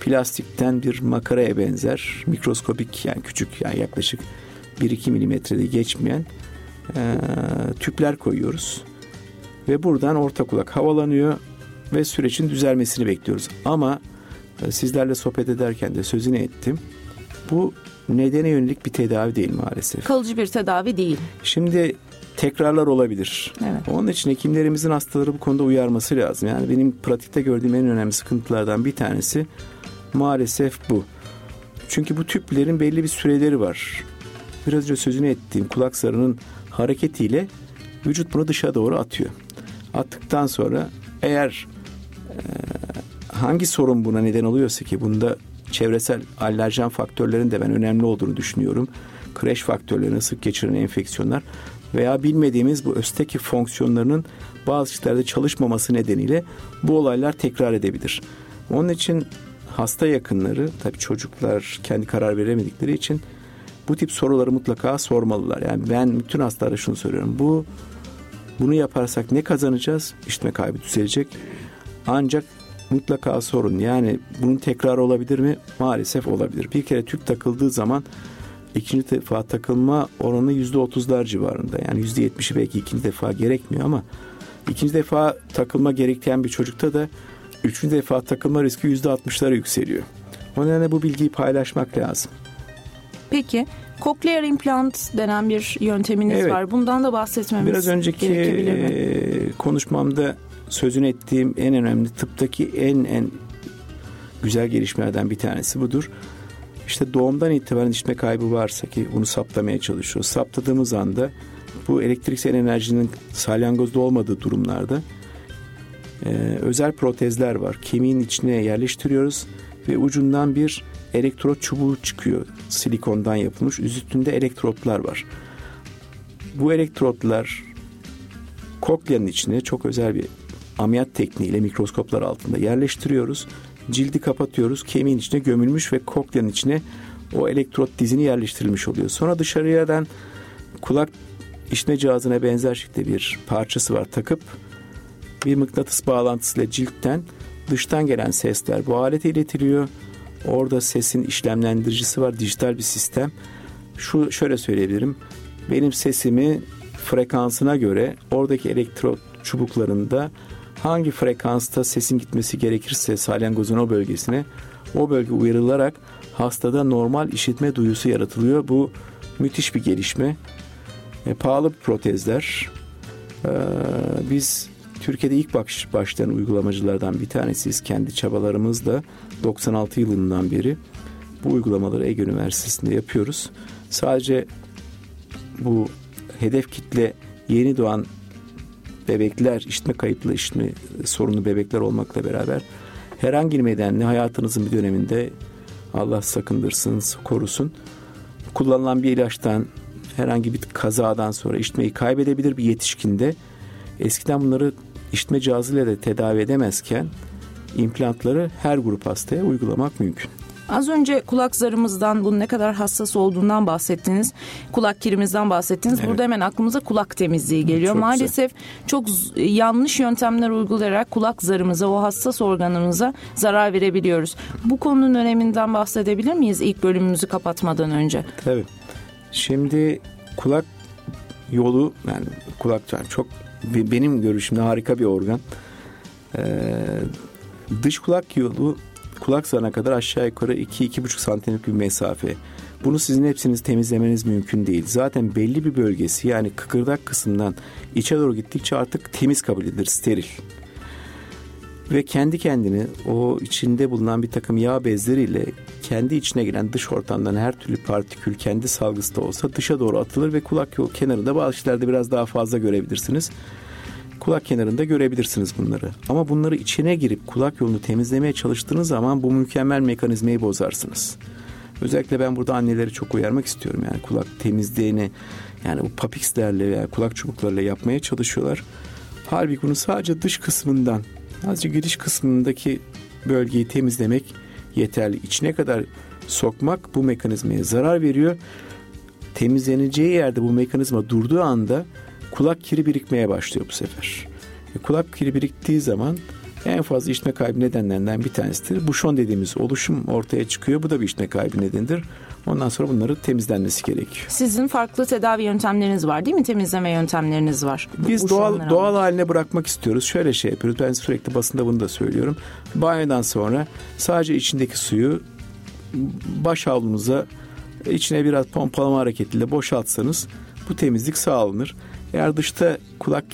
plastikten bir makaraya benzer mikroskopik yani küçük yani yaklaşık 1-2 milimetrede geçmeyen e, tüpler koyuyoruz. Ve buradan orta kulak havalanıyor ve sürecin düzelmesini bekliyoruz. Ama e, sizlerle sohbet ederken de sözünü ettim. Bu nedene yönelik bir tedavi değil maalesef. Kalıcı bir tedavi değil. Şimdi tekrarlar olabilir. Evet. Onun için hekimlerimizin hastaları bu konuda uyarması lazım. Yani benim pratikte gördüğüm en önemli sıkıntılardan bir tanesi maalesef bu. Çünkü bu tüplerin belli bir süreleri var. Biraz önce sözünü ettiğim kulak zarının hareketiyle vücut bunu dışa doğru atıyor. Attıktan sonra eğer e, hangi sorun buna neden oluyorsa ki bunda çevresel alerjen faktörlerin de ben önemli olduğunu düşünüyorum. Kreş faktörlerini sık geçiren enfeksiyonlar veya bilmediğimiz bu östeki fonksiyonlarının bazı kişilerde çalışmaması nedeniyle bu olaylar tekrar edebilir. Onun için hasta yakınları tabii çocuklar kendi karar veremedikleri için bu tip soruları mutlaka sormalılar. Yani ben bütün hastalara şunu söylüyorum. Bu bunu yaparsak ne kazanacağız? İşitme kaybı düzelecek. Ancak mutlaka sorun. Yani bunun tekrar olabilir mi? Maalesef olabilir. Bir kere tüp takıldığı zaman ikinci defa takılma oranı yüzde otuzlar civarında. Yani yüzde yetmişi belki ikinci defa gerekmiyor ama ikinci defa takılma gerektiren bir çocukta da üçüncü defa takılma riski yüzde altmışlara yükseliyor. O nedenle bu bilgiyi paylaşmak lazım. Peki Cochlear implant denen bir yönteminiz evet. var. Bundan da bahsetmemiz Biraz önceki e, konuşmamda sözünü ettiğim en önemli tıptaki en en güzel gelişmelerden bir tanesi budur. İşte doğumdan itibaren işitme kaybı varsa ki bunu saptamaya çalışıyoruz. Saptadığımız anda bu elektriksel enerjinin salyangozda olmadığı durumlarda e, özel protezler var. Kemiğin içine yerleştiriyoruz ve ucundan bir elektrot çubuğu çıkıyor. Silikondan yapılmış. Üstünde elektrotlar var. Bu elektrotlar kokleyanın içine çok özel bir ameliyat tekniğiyle mikroskoplar altında yerleştiriyoruz. Cildi kapatıyoruz. Kemiğin içine gömülmüş ve kokleyanın içine o elektrot dizini yerleştirilmiş oluyor. Sonra dışarıdan kulak işne cihazına benzer şekilde bir parçası var takıp bir mıknatıs bağlantısıyla ciltten dıştan gelen sesler bu alete iletiliyor. Orada sesin işlemlendiricisi var, dijital bir sistem. Şu şöyle söyleyebilirim. Benim sesimi frekansına göre oradaki elektrot çubuklarında hangi frekansta sesin gitmesi gerekirse salyangozun o bölgesine o bölge uyarılarak hastada normal işitme duyusu yaratılıyor. Bu müthiş bir gelişme. E, pahalı protezler. Ee, biz Türkiye'de ilk baş, başlayan uygulamacılardan bir tanesiyiz. Kendi çabalarımızla 96 yılından beri bu uygulamaları Ege Üniversitesi'nde yapıyoruz. Sadece bu hedef kitle yeni doğan bebekler, işitme kayıplı işitme sorunlu bebekler olmakla beraber herhangi bir nedenle hayatınızın bir döneminde Allah sakındırsın, korusun. Kullanılan bir ilaçtan herhangi bir kazadan sonra işitmeyi kaybedebilir bir yetişkinde Eskiden bunları işitme cihazıyla da tedavi edemezken implantları her grup hastaya uygulamak mümkün. Az önce kulak zarımızdan bunun ne kadar hassas olduğundan bahsettiniz. Kulak kirimizden bahsettiniz. Evet. Burada hemen aklımıza kulak temizliği geliyor. Çok Maalesef güzel. çok yanlış yöntemler uygulayarak kulak zarımıza, o hassas organımıza zarar verebiliyoruz. Bu konunun öneminden bahsedebilir miyiz ilk bölümümüzü kapatmadan önce? Tabii. Şimdi kulak yolu yani kulak yani çok benim görüşümde harika bir organ. Ee, dış kulak yolu kulak zarına kadar aşağı yukarı 2-2,5 santimlik bir mesafe. Bunu sizin hepsiniz temizlemeniz mümkün değil. Zaten belli bir bölgesi yani kıkırdak kısmından içe doğru gittikçe artık temiz kabul edilir, steril. Ve kendi kendini o içinde bulunan bir takım yağ bezleriyle kendi içine giren dış ortamdan her türlü partikül kendi salgısı da olsa dışa doğru atılır ve kulak yol kenarında bazı şeylerde biraz daha fazla görebilirsiniz kulak kenarında görebilirsiniz bunları. Ama bunları içine girip kulak yolunu temizlemeye çalıştığınız zaman bu mükemmel mekanizmayı bozarsınız. Özellikle ben burada anneleri çok uyarmak istiyorum. Yani kulak temizliğini yani bu papixlerle veya kulak çubuklarıyla yapmaya çalışıyorlar. Halbuki bunu sadece dış kısmından, sadece giriş kısmındaki bölgeyi temizlemek yeterli. İçine kadar sokmak bu mekanizmaya zarar veriyor. Temizleneceği yerde bu mekanizma durduğu anda kulak kiri birikmeye başlıyor bu sefer. E, kulak kiri biriktiği zaman en fazla işitme kaybı nedenlerinden bir tanesidir. Buşon dediğimiz oluşum ortaya çıkıyor. Bu da bir işitme kaybı nedenidir. Ondan sonra bunların temizlenmesi gerekiyor. Sizin farklı tedavi yöntemleriniz var değil mi? Temizleme yöntemleriniz var. Biz doğal doğal haline bırakmak istiyoruz. Şöyle şey yapıyoruz. Ben sürekli basında bunu da söylüyorum. Banyodan sonra sadece içindeki suyu baş havlunuza içine biraz pompalama hareketiyle boşaltsanız bu temizlik sağlanır. Eğer dışta kulak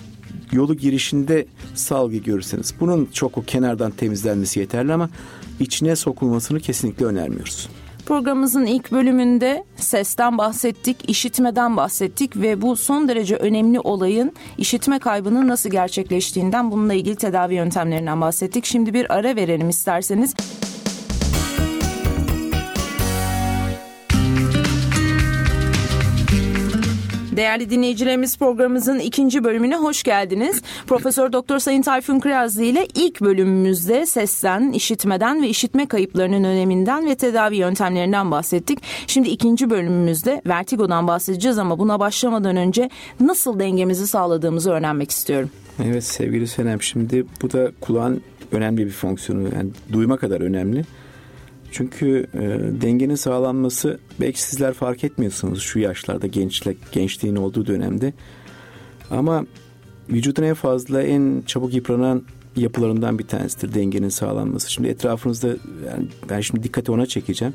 yolu girişinde salgı görürseniz bunun çok o kenardan temizlenmesi yeterli ama içine sokulmasını kesinlikle önermiyoruz. Programımızın ilk bölümünde sesten bahsettik, işitmeden bahsettik ve bu son derece önemli olayın işitme kaybının nasıl gerçekleştiğinden bununla ilgili tedavi yöntemlerinden bahsettik. Şimdi bir ara verelim isterseniz. Değerli dinleyicilerimiz programımızın ikinci bölümüne hoş geldiniz. Profesör Doktor Sayın Tayfun Kırazlı ile ilk bölümümüzde sesten, işitmeden ve işitme kayıplarının öneminden ve tedavi yöntemlerinden bahsettik. Şimdi ikinci bölümümüzde vertigodan bahsedeceğiz ama buna başlamadan önce nasıl dengemizi sağladığımızı öğrenmek istiyorum. Evet sevgili Senem şimdi bu da kulağın önemli bir fonksiyonu yani duyma kadar önemli. Çünkü e, dengenin sağlanması belki sizler fark etmiyorsunuz şu yaşlarda gençlik gençliğin olduğu dönemde. Ama vücudun en fazla en çabuk yıpranan yapılarından bir tanesidir dengenin sağlanması. Şimdi etrafınızda yani ben şimdi dikkati ona çekeceğim.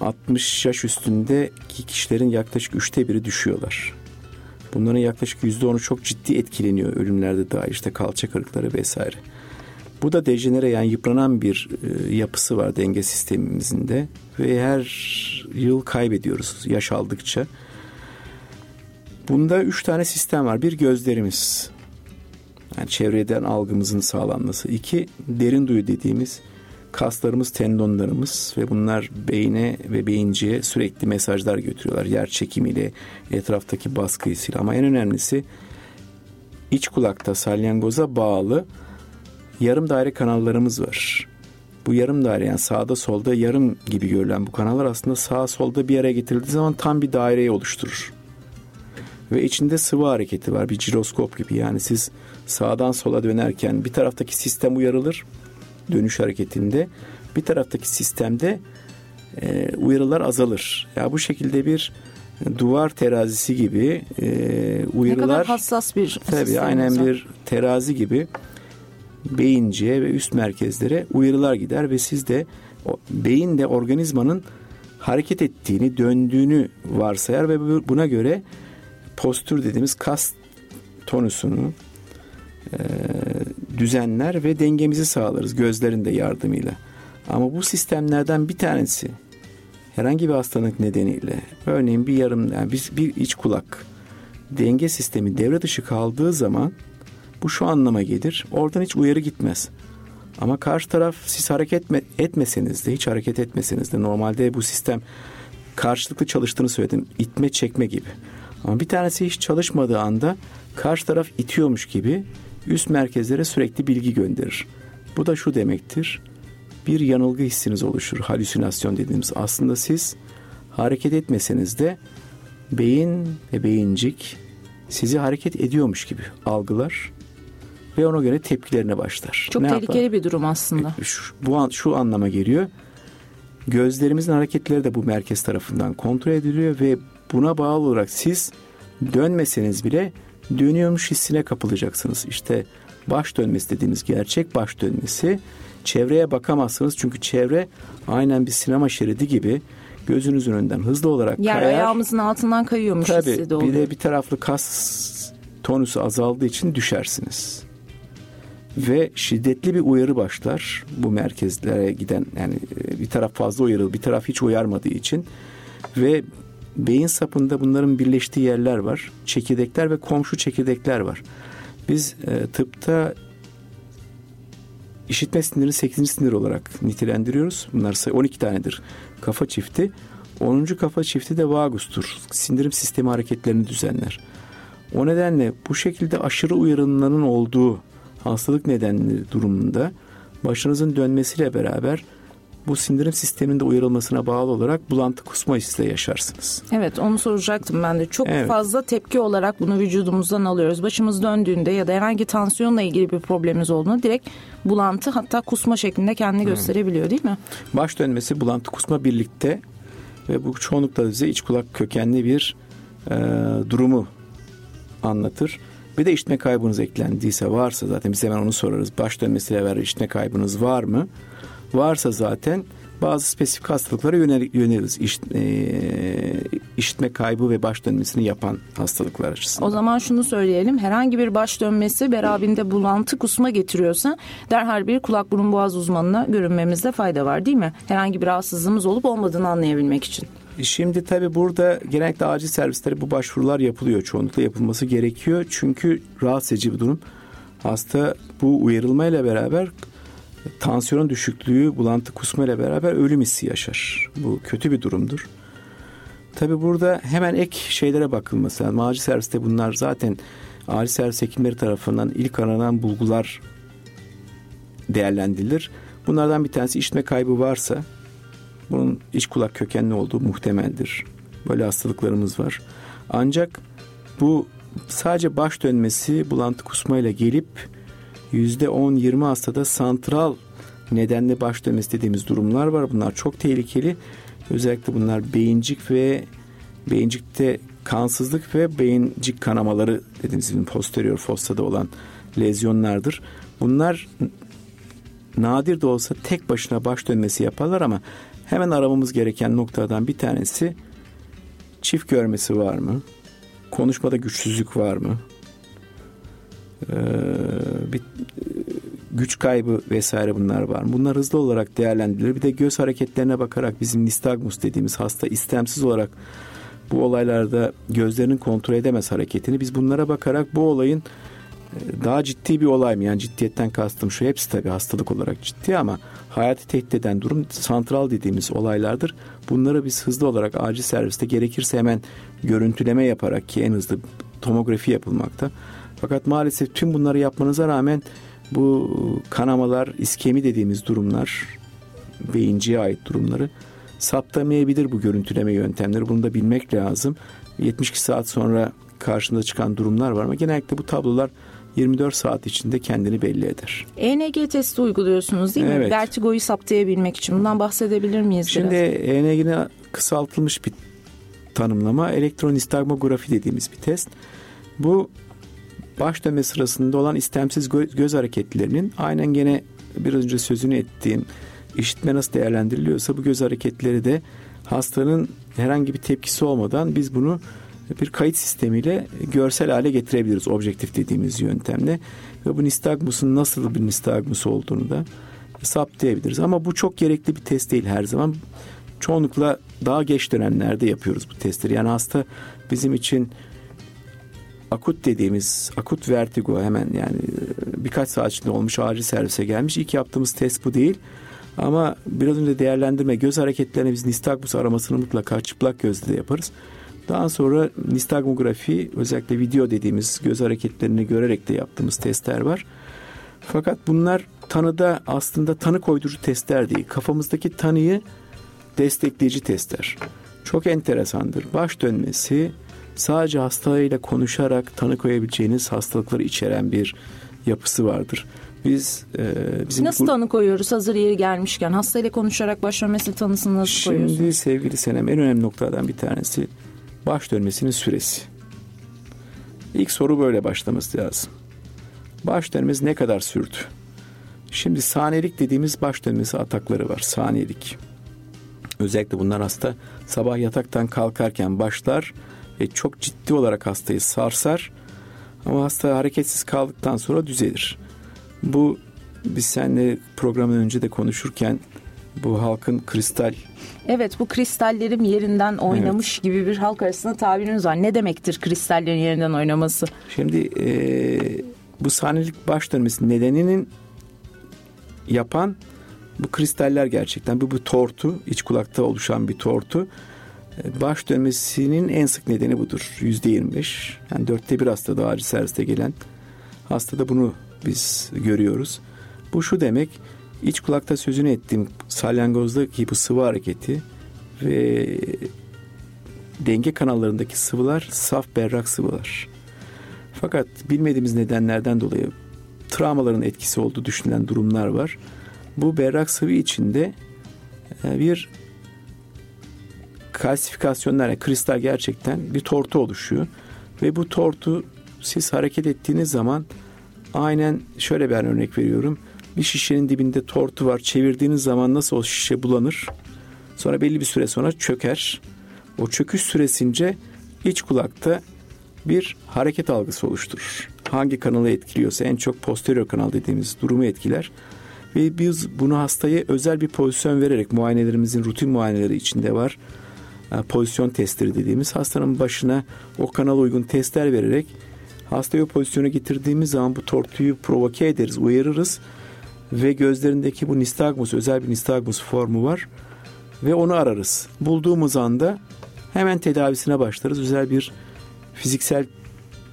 60 yaş üstündeki kişilerin yaklaşık üçte biri düşüyorlar. Bunların yaklaşık yüzde onu çok ciddi etkileniyor ölümlerde dahil işte kalça kırıkları vesaire. Bu da dejenere yani yıpranan bir e, yapısı var denge sistemimizin de ve her yıl kaybediyoruz yaş aldıkça. Bunda üç tane sistem var. Bir gözlerimiz. Yani çevreden algımızın sağlanması. İki derin duyu dediğimiz kaslarımız, tendonlarımız ve bunlar beyne ve beyinciye sürekli mesajlar götürüyorlar. Yer çekimiyle, etraftaki baskısıyla ama en önemlisi iç kulakta salyangoza bağlı yarım daire kanallarımız var. Bu yarım daire yani sağda solda yarım gibi görülen bu kanallar aslında sağ solda bir araya getirildiği zaman tam bir daireyi oluşturur. Ve içinde sıvı hareketi var bir jiroskop gibi yani siz sağdan sola dönerken bir taraftaki sistem uyarılır dönüş hareketinde bir taraftaki sistemde e, uyarılar azalır. Ya bu şekilde bir duvar terazisi gibi e, uyarılar. Ne kadar hassas bir Tabii aynen bir terazi gibi beyinciye ve üst merkezlere uyarılar gider ve siz de beyin de organizmanın hareket ettiğini, döndüğünü varsayar ve buna göre postür dediğimiz kas tonusunu e, düzenler ve dengemizi sağlarız gözlerin de yardımıyla. Ama bu sistemlerden bir tanesi herhangi bir hastalık nedeniyle örneğin bir yarım yani bir, bir iç kulak denge sistemi devre dışı kaldığı zaman bu şu anlama gelir. Oradan hiç uyarı gitmez. Ama karşı taraf siz hareket etmeseniz de hiç hareket etmeseniz de normalde bu sistem karşılıklı çalıştığını söyledim. İtme çekme gibi. Ama bir tanesi hiç çalışmadığı anda karşı taraf itiyormuş gibi üst merkezlere sürekli bilgi gönderir. Bu da şu demektir. Bir yanılgı hissiniz oluşur. Halüsinasyon dediğimiz. Aslında siz hareket etmeseniz de beyin ve beyincik sizi hareket ediyormuş gibi algılar ve ona göre tepkilerine başlar. Çok ne tehlikeli yapar? bir durum aslında. Şu, bu an, şu anlama geliyor. Gözlerimizin hareketleri de bu merkez tarafından kontrol ediliyor ve buna bağlı olarak siz dönmeseniz bile dönüyormuş hissine kapılacaksınız. İşte baş dönmesi dediğimiz gerçek baş dönmesi. Çevreye bakamazsınız çünkü çevre aynen bir sinema şeridi gibi gözünüzün önünden hızlı olarak Yer kayar. ayağımızın altından kayıyormuş Tabii hissi de oluyor. bir de bir taraflı kas tonüsü azaldığı için düşersiniz. Ve şiddetli bir uyarı başlar bu merkezlere giden yani e, bir taraf fazla uyarıl bir taraf hiç uyarmadığı için ve beyin sapında bunların birleştiği yerler var. Çekirdekler ve komşu çekirdekler var. Biz e, tıpta işitme sinirini 8. sinir olarak nitelendiriyoruz. Bunlar ise 12 tanedir kafa çifti. 10. kafa çifti de vagustur. Sindirim sistemi hareketlerini düzenler. O nedenle bu şekilde aşırı uyarımların olduğu hastalık nedenli durumunda başınızın dönmesiyle beraber bu sindirim sisteminde uyarılmasına bağlı olarak bulantı kusma hissi de yaşarsınız. Evet onu soracaktım ben de. Çok Evet. fazla tepki olarak bunu vücudumuzdan alıyoruz. Başımız döndüğünde ya da herhangi tansiyonla ilgili bir problemimiz olduğunda direkt bulantı hatta kusma şeklinde kendini gösterebiliyor değil mi? Baş dönmesi, bulantı kusma birlikte ve bu çoğunlukla bize iç kulak kökenli bir e, durumu anlatır. Bir de işitme kaybınız eklendiyse varsa zaten biz hemen onu sorarız. Baş dönmesiyle beraber işitme kaybınız var mı? Varsa zaten bazı spesifik hastalıklara yönel, yöneliriz. İş, e, işitme kaybı ve baş dönmesini yapan hastalıklar açısından. O zaman şunu söyleyelim. Herhangi bir baş dönmesi beraberinde bulantı kusma getiriyorsa derhal bir kulak burun boğaz uzmanına görünmemizde fayda var değil mi? Herhangi bir rahatsızlığımız olup olmadığını anlayabilmek için. Şimdi tabii burada genellikle acil servislere bu başvurular yapılıyor. Çoğunlukla yapılması gerekiyor. Çünkü rahatsız edici bir durum. Hasta bu uyarılmayla beraber tansiyonun düşüklüğü, bulantı kusma ile beraber ölüm hissi yaşar. Bu kötü bir durumdur. Tabii burada hemen ek şeylere bakılması lazım. Acil serviste bunlar zaten acil servis hekimleri tarafından ilk aranan bulgular değerlendirilir. Bunlardan bir tanesi işitme kaybı varsa bunun iç kulak kökenli olduğu muhtemeldir. Böyle hastalıklarımız var. Ancak bu sadece baş dönmesi bulantı kusmayla gelip %10-20 hastada santral nedenli baş dönmesi dediğimiz durumlar var. Bunlar çok tehlikeli. Özellikle bunlar beyincik ve beyincikte kansızlık ve beyincik kanamaları dediğimiz gibi posterior fossada olan lezyonlardır. Bunlar nadir de olsa tek başına baş dönmesi yaparlar ama hemen aramamız gereken noktadan bir tanesi çift görmesi var mı? Konuşmada güçsüzlük var mı? Ee, bir güç kaybı vesaire bunlar var? Bunlar hızlı olarak değerlendirilir. Bir de göz hareketlerine bakarak bizim nistagmus dediğimiz hasta istemsiz olarak bu olaylarda gözlerinin kontrol edemez hareketini. Biz bunlara bakarak bu olayın e, daha ciddi bir olay mı? Yani ciddiyetten kastım şu hepsi tabii hastalık olarak ciddi ama hayatı tehdit eden durum santral dediğimiz olaylardır. Bunları biz hızlı olarak acil serviste gerekirse hemen görüntüleme yaparak ki en hızlı tomografi yapılmakta. Fakat maalesef tüm bunları yapmanıza rağmen bu kanamalar, iskemi dediğimiz durumlar, beyinciye ait durumları saptamayabilir bu görüntüleme yöntemleri. Bunu da bilmek lazım. 72 saat sonra karşında çıkan durumlar var ama genellikle bu tablolar 24 saat içinde kendini belli eder. ENG testi uyguluyorsunuz değil mi? Evet. Vertigoyu saptayabilmek için. Bundan bahsedebilir miyiz Şimdi biraz? ENG'nin kısaltılmış bir tanımlama elektronistagmografi dediğimiz bir test. Bu baş dönme sırasında olan istemsiz gö- göz hareketlerinin aynen gene biraz önce sözünü ettiğim işitme nasıl değerlendiriliyorsa bu göz hareketleri de hastanın herhangi bir tepkisi olmadan biz bunu bir kayıt sistemiyle görsel hale getirebiliriz objektif dediğimiz yöntemle ve bu nistagmusun nasıl bir nistagmus olduğunu da saptayabiliriz. Ama bu çok gerekli bir test değil her zaman. Çoğunlukla daha geç dönemlerde yapıyoruz bu testleri. Yani hasta bizim için akut dediğimiz akut vertigo hemen yani e, birkaç saat içinde olmuş acil servise gelmiş. İlk yaptığımız test bu değil. Ama biraz önce değerlendirme göz hareketlerine biz nistagmus aramasını mutlaka çıplak gözle de yaparız. Daha sonra nistagmografi özellikle video dediğimiz göz hareketlerini görerek de yaptığımız testler var. Fakat bunlar tanıda aslında tanı koydurucu testler değil. Kafamızdaki tanıyı destekleyici testler. Çok enteresandır. Baş dönmesi sadece hastayla konuşarak tanı koyabileceğiniz hastalıkları içeren bir yapısı vardır. Biz e, bizim nasıl tanı koyuyoruz hazır yeri gelmişken hastayla konuşarak baş dönmesi tanısını nasıl Şimdi koyuyorsunuz? Şimdi sevgili Senem en önemli noktalardan bir tanesi baş dönmesinin süresi. İlk soru böyle başlaması lazım. Baş dönmesi ne kadar sürdü? Şimdi saniyelik dediğimiz baş dönmesi atakları var. Saniyelik. Özellikle bunlar hasta sabah yataktan kalkarken başlar ve çok ciddi olarak hastayı sarsar. Ama hasta hareketsiz kaldıktan sonra düzelir. Bu biz seninle programın önce de konuşurken bu halkın kristal Evet bu kristallerim yerinden oynamış evet. gibi bir halk arasında tabiriniz var. Ne demektir kristallerin yerinden oynaması? Şimdi e, bu sahnelik baş dönmesi nedeninin yapan bu kristaller gerçekten. Bu bir tortu, iç kulakta oluşan bir tortu. Baş dönmesinin en sık nedeni budur. Yüzde yirmi beş. Yani dörtte bir hastada acil serviste gelen hastada bunu biz görüyoruz. Bu şu demek iç kulakta sözünü ettiğim salyangozdaki bu sıvı hareketi ve denge kanallarındaki sıvılar saf berrak sıvılar. Fakat bilmediğimiz nedenlerden dolayı travmaların etkisi olduğu düşünülen durumlar var. Bu berrak sıvı içinde e, bir kalsifikasyonlar, yani kristal gerçekten bir tortu oluşuyor. Ve bu tortu siz hareket ettiğiniz zaman aynen şöyle bir örnek veriyorum. Bir şişenin dibinde tortu var. Çevirdiğiniz zaman nasıl o şişe bulanır? Sonra belli bir süre sonra çöker. O çöküş süresince iç kulakta bir hareket algısı oluşturur. Hangi kanalı etkiliyorsa en çok posterior kanal dediğimiz durumu etkiler. Ve biz bunu hastaya özel bir pozisyon vererek muayenelerimizin rutin muayeneleri içinde var. E, pozisyon testleri dediğimiz hastanın başına o kanal uygun testler vererek hastayı o pozisyona getirdiğimiz zaman bu tortuyu provoke ederiz, uyarırız ve gözlerindeki bu nistagmus, özel bir nistagmus formu var ve onu ararız. Bulduğumuz anda hemen tedavisine başlarız. Özel bir fiziksel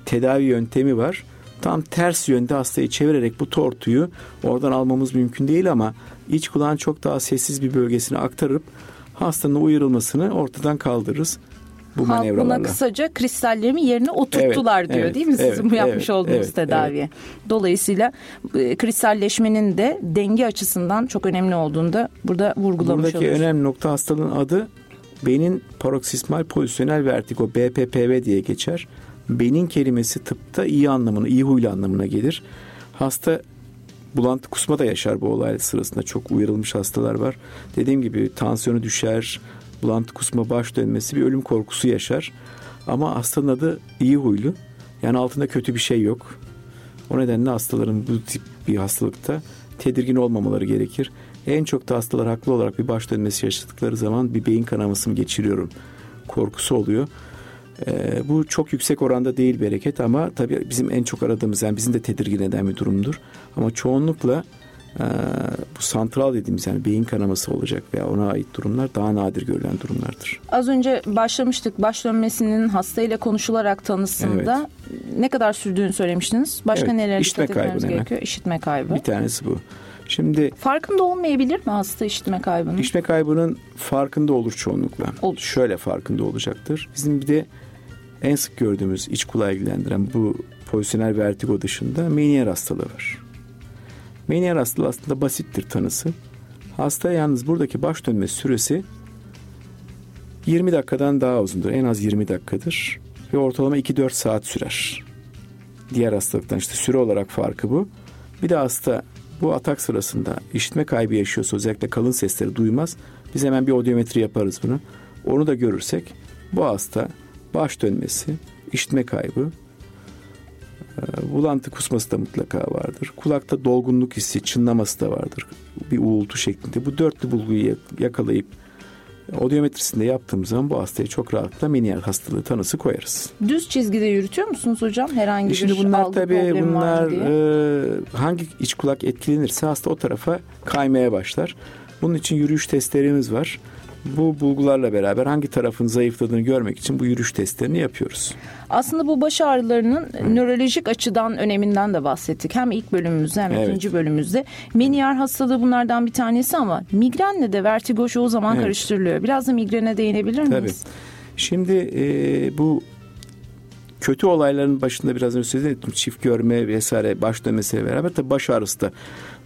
tedavi yöntemi var. Tam ters yönde hastayı çevirerek bu tortuyu oradan almamız mümkün değil ama iç kulağın çok daha sessiz bir bölgesine aktarıp hastanın uyarılmasını ortadan kaldırırız bu Halk buna kısaca kristallerimi yerine oturttular evet, diyor evet, değil mi sizin evet, bu yapmış evet, olduğunuz evet, tedaviye. Evet. Dolayısıyla e, kristalleşmenin de denge açısından çok önemli olduğunu da burada vurgulamış Buradaki oluruz. önemli nokta hastalığın adı beyin paroksismal pozisyonel vertigo BPPV diye geçer. Beyin kelimesi tıpta iyi anlamına, iyi huylu anlamına gelir. Hasta bulantı kusma da yaşar bu olay sırasında. Çok uyarılmış hastalar var. Dediğim gibi tansiyonu düşer, bulantı kusma baş dönmesi bir ölüm korkusu yaşar. Ama hastanın adı iyi huylu. Yani altında kötü bir şey yok. O nedenle hastaların bu tip bir hastalıkta tedirgin olmamaları gerekir. En çok da hastalar haklı olarak bir baş dönmesi yaşadıkları zaman bir beyin kanaması mı geçiriyorum korkusu oluyor. Ee, bu çok yüksek oranda değil bereket ama tabii bizim en çok aradığımız yani bizim de tedirgin eden bir durumdur. Ama çoğunlukla e, bu santral dediğimiz yani beyin kanaması olacak veya ona ait durumlar daha nadir görülen durumlardır. Az önce başlamıştık baş dönmesinin hastayla konuşularak tanısında evet. ne kadar sürdüğünü söylemiştiniz. Başka evet, neler dikkat etmemiz gerekiyor? İşitme kaybı. Bir tanesi bu. Şimdi farkında olmayabilir mi hasta işitme kaybının? İşitme kaybının farkında olur çoğunlukla. Olur. Şöyle farkında olacaktır. Bizim bir de en sık gördüğümüz iç kulağı ilgilendiren bu pozisyonel vertigo dışında Meniere hastalığı var. Meniere hastalığı aslında basittir tanısı. Hasta yalnız buradaki baş dönme süresi 20 dakikadan daha uzundur. En az 20 dakikadır. Ve ortalama 2-4 saat sürer. Diğer hastalıktan işte süre olarak farkı bu. Bir de hasta bu atak sırasında işitme kaybı yaşıyorsa özellikle kalın sesleri duymaz. Biz hemen bir odiometri yaparız bunu. Onu da görürsek bu hasta baş dönmesi, işitme kaybı, bulantı kusması da mutlaka vardır. Kulakta dolgunluk hissi, çınlaması da vardır. Bir uğultu şeklinde. Bu dörtlü bulguyu yakalayıp odiometrisinde yaptığımız zaman bu hastaya çok rahatlıkla meniyer hastalığı tanısı koyarız. Düz çizgide yürütüyor musunuz hocam? Herhangi e Şimdi bir bunlar tabii bunlar e, hangi iç kulak etkilenirse hasta o tarafa kaymaya başlar. Bunun için yürüyüş testlerimiz var. Bu bulgularla beraber hangi tarafın zayıfladığını görmek için bu yürüyüş testlerini yapıyoruz. Aslında bu baş ağrılarının nörolojik açıdan öneminden de bahsettik. Hem ilk bölümümüzde hem evet. ikinci bölümümüzde. Meniyer hastalığı bunlardan bir tanesi ama migrenle de vertigo çoğu zaman evet. karıştırılıyor. Biraz da migrene değinebilir miyiz? Tabii. Şimdi e, bu kötü olayların başında biraz önce söyledim çift görme vesaire baş dönmesiyle beraber tabii baş ağrısı da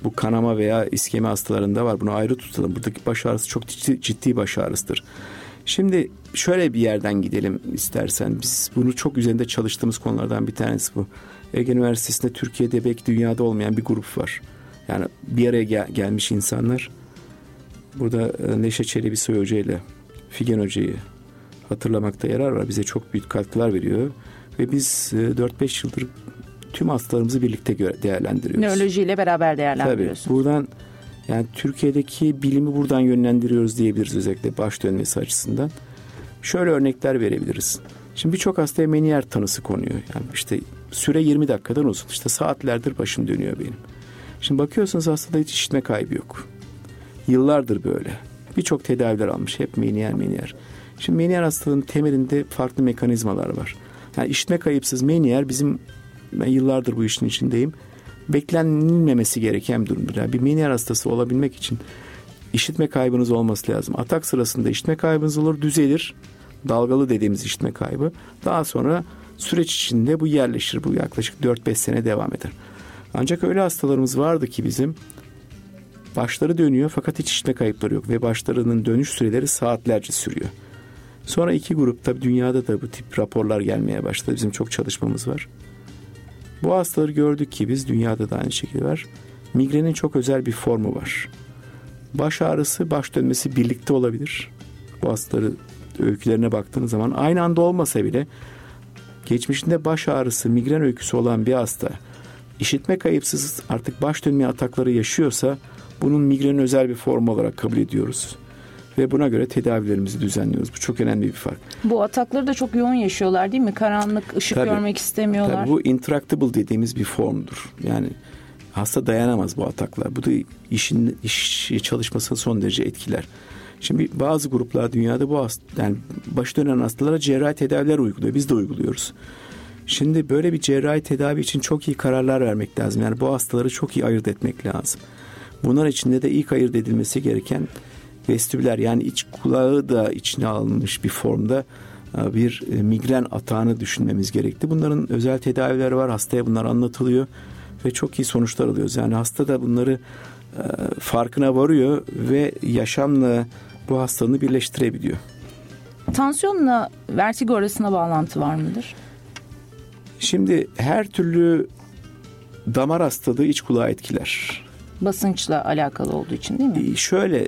bu kanama veya iskemi hastalarında var. Bunu ayrı tutalım. Buradaki baş ağrısı çok ciddi, ciddi baş ağrısıdır. Şimdi şöyle bir yerden gidelim istersen. Biz bunu çok üzerinde çalıştığımız konulardan bir tanesi bu. Ege Üniversitesi'nde Türkiye'de belki dünyada olmayan bir grup var. Yani bir araya gel- gelmiş insanlar. Burada e, Neşe Çelebi Soy Hoca ile Figen Hoca'yı hatırlamakta yarar var. Bize çok büyük katkılar veriyor. Ve biz 4-5 e, yıldır tüm hastalarımızı birlikte değerlendiriyoruz. Nörolojiyle beraber değerlendiriyorsunuz. Tabii. Buradan yani Türkiye'deki bilimi buradan yönlendiriyoruz diyebiliriz özellikle baş dönmesi açısından. Şöyle örnekler verebiliriz. Şimdi birçok hastaya meniyer tanısı konuyor. Yani işte süre 20 dakikadan uzun. İşte saatlerdir başım dönüyor benim. Şimdi bakıyorsunuz hastada hiç işitme kaybı yok. Yıllardır böyle. Birçok tedaviler almış. Hep meniyer meniyer. Şimdi meniyer hastalığının temelinde farklı mekanizmalar var. Yani işitme kayıpsız meniyer bizim ben yıllardır bu işin içindeyim. Beklenilmemesi gereken bir. Yani bir meniyer hastası olabilmek için işitme kaybınız olması lazım. Atak sırasında işitme kaybınız olur, düzelir. Dalgalı dediğimiz işitme kaybı. Daha sonra süreç içinde bu yerleşir. Bu yaklaşık 4-5 sene devam eder. Ancak öyle hastalarımız vardı ki bizim başları dönüyor fakat hiç işitme kayıpları yok ve başlarının dönüş süreleri saatlerce sürüyor. Sonra iki grup tabi dünyada da bu tip raporlar gelmeye başladı. Bizim çok çalışmamız var. Bu hastaları gördük ki biz dünyada da aynı şekilde var. Migrenin çok özel bir formu var. Baş ağrısı, baş dönmesi birlikte olabilir. Bu hastaları öykülerine baktığınız zaman aynı anda olmasa bile geçmişinde baş ağrısı, migren öyküsü olan bir hasta işitme kayıpsız artık baş dönme atakları yaşıyorsa bunun migrenin özel bir formu olarak kabul ediyoruz ve buna göre tedavilerimizi düzenliyoruz. Bu çok önemli bir fark. Bu atakları da çok yoğun yaşıyorlar değil mi? Karanlık, ışık tabii, görmek istemiyorlar. Tabii bu intractable dediğimiz bir formdur. Yani hasta dayanamaz bu ataklar. Bu da işin iş çalışmasını son derece etkiler. Şimdi bazı gruplar dünyada bu hasta, yani baş dönen hastalara cerrahi tedaviler uyguluyor. Biz de uyguluyoruz. Şimdi böyle bir cerrahi tedavi için çok iyi kararlar vermek lazım. Yani bu hastaları çok iyi ayırt etmek lazım. Bunlar içinde de ilk ayırt edilmesi gereken vestibüler yani iç kulağı da içine alınmış bir formda e, bir e, migren atağını düşünmemiz gerekti. Bunların özel tedavileri var. Hastaya bunlar anlatılıyor ve çok iyi sonuçlar alıyoruz. Yani hasta da bunları e, farkına varıyor ve yaşamla bu hastalığını birleştirebiliyor. Tansiyonla vertigo arasında bağlantı var mıdır? Şimdi her türlü damar hastalığı iç kulağı etkiler basınçla alakalı olduğu için değil mi? Şöyle e,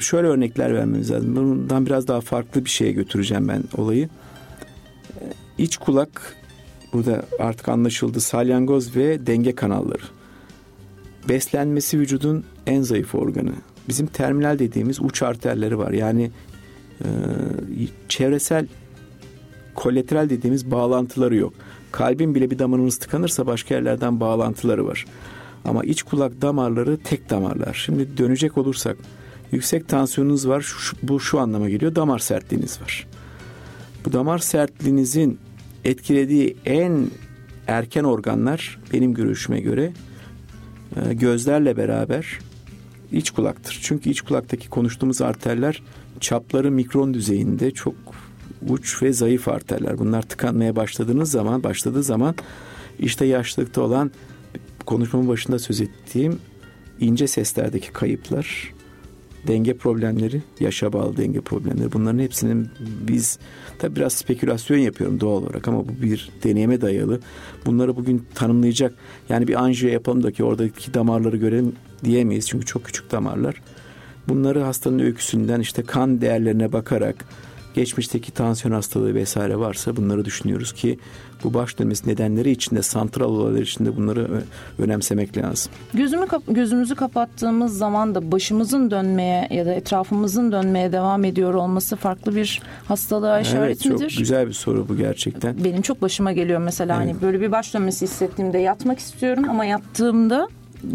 şöyle örnekler vermemiz lazım. Bundan biraz daha farklı bir şeye götüreceğim ben olayı. E, iç kulak burada artık anlaşıldı salyangoz ve denge kanalları. Beslenmesi vücudun en zayıf organı. Bizim terminal dediğimiz uç arterleri var. Yani e, çevresel kolateral dediğimiz bağlantıları yok. Kalbin bile bir damarınız tıkanırsa başka yerlerden bağlantıları var. Ama iç kulak damarları tek damarlar. Şimdi dönecek olursak yüksek tansiyonunuz var. Şu, bu şu anlama geliyor. Damar sertliğiniz var. Bu damar sertliğinizin etkilediği en erken organlar benim görüşüme göre e, gözlerle beraber iç kulaktır. Çünkü iç kulaktaki konuştuğumuz arterler çapları mikron düzeyinde çok uç ve zayıf arterler. Bunlar tıkanmaya başladığınız zaman, başladığı zaman işte yaşlılıkta olan konuşmamın başında söz ettiğim ince seslerdeki kayıplar, denge problemleri, yaşa bağlı denge problemleri bunların hepsinin biz tabi biraz spekülasyon yapıyorum doğal olarak ama bu bir deneyime dayalı. Bunları bugün tanımlayacak yani bir anjiyo yapalım da ki oradaki damarları görelim diyemeyiz çünkü çok küçük damarlar. Bunları hastanın öyküsünden işte kan değerlerine bakarak geçmişteki tansiyon hastalığı vesaire varsa bunları düşünüyoruz ki bu baş dönmesi nedenleri içinde santral olaylar içinde bunları önemsemek lazım. Gözümü gözümüzü kapattığımız zaman da başımızın dönmeye ya da etrafımızın dönmeye devam ediyor olması farklı bir hastalığa işaret evet, midir? Çok güzel bir soru bu gerçekten. Benim çok başıma geliyor mesela evet. hani böyle bir baş dönmesi hissettiğimde yatmak istiyorum ama yattığımda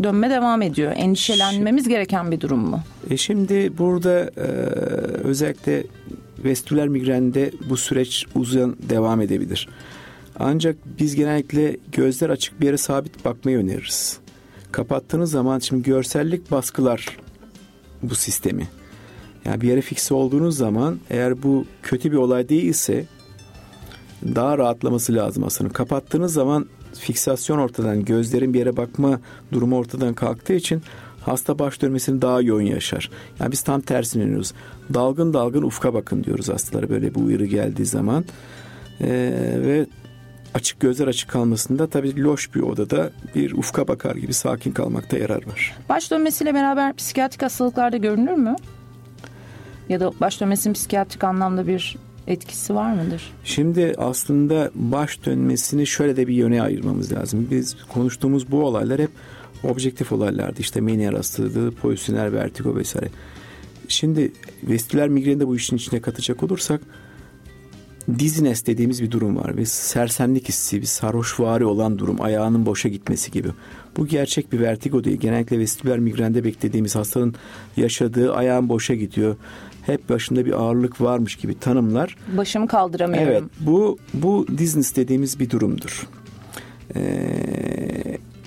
dönme devam ediyor. Endişelenmemiz gereken bir durum mu? E şimdi burada e, özellikle vestibüler migrende bu süreç uzun devam edebilir. Ancak biz genellikle gözler açık bir yere sabit bakmayı öneririz. Kapattığınız zaman şimdi görsellik baskılar bu sistemi. Yani bir yere fikse olduğunuz zaman eğer bu kötü bir olay değilse daha rahatlaması lazım aslında. Kapattığınız zaman fiksasyon ortadan, gözlerin bir yere bakma durumu ortadan kalktığı için hasta baş dönmesini daha yoğun yaşar. Yani biz tam tersini öneriyoruz. Dalgın dalgın ufka bakın diyoruz hastalara böyle bu uyarı geldiği zaman. Ee, ve açık gözler açık kalmasında tabii loş bir odada bir ufka bakar gibi sakin kalmakta yarar var. Baş dönmesiyle beraber psikiyatrik hastalıklarda görünür mü? Ya da baş dönmesinin psikiyatrik anlamda bir etkisi var mıdır? Şimdi aslında baş dönmesini şöyle de bir yöne ayırmamız lazım. Biz konuştuğumuz bu olaylar hep objektif olaylardı. İşte meniyer hastalığı, pozisyonel vertigo vesaire. Şimdi vestibüler migreni de bu işin içine katacak olursak dizines dediğimiz bir durum var ve sersemlik hissi, bir sarhoşvari olan durum, ayağının boşa gitmesi gibi. Bu gerçek bir vertigo değil. Genellikle vestibüler migrende beklediğimiz hastanın yaşadığı ayağın boşa gidiyor. Hep başında bir ağırlık varmış gibi tanımlar. Başımı kaldıramıyorum. Evet, bu bu dizines dediğimiz bir durumdur. Ee,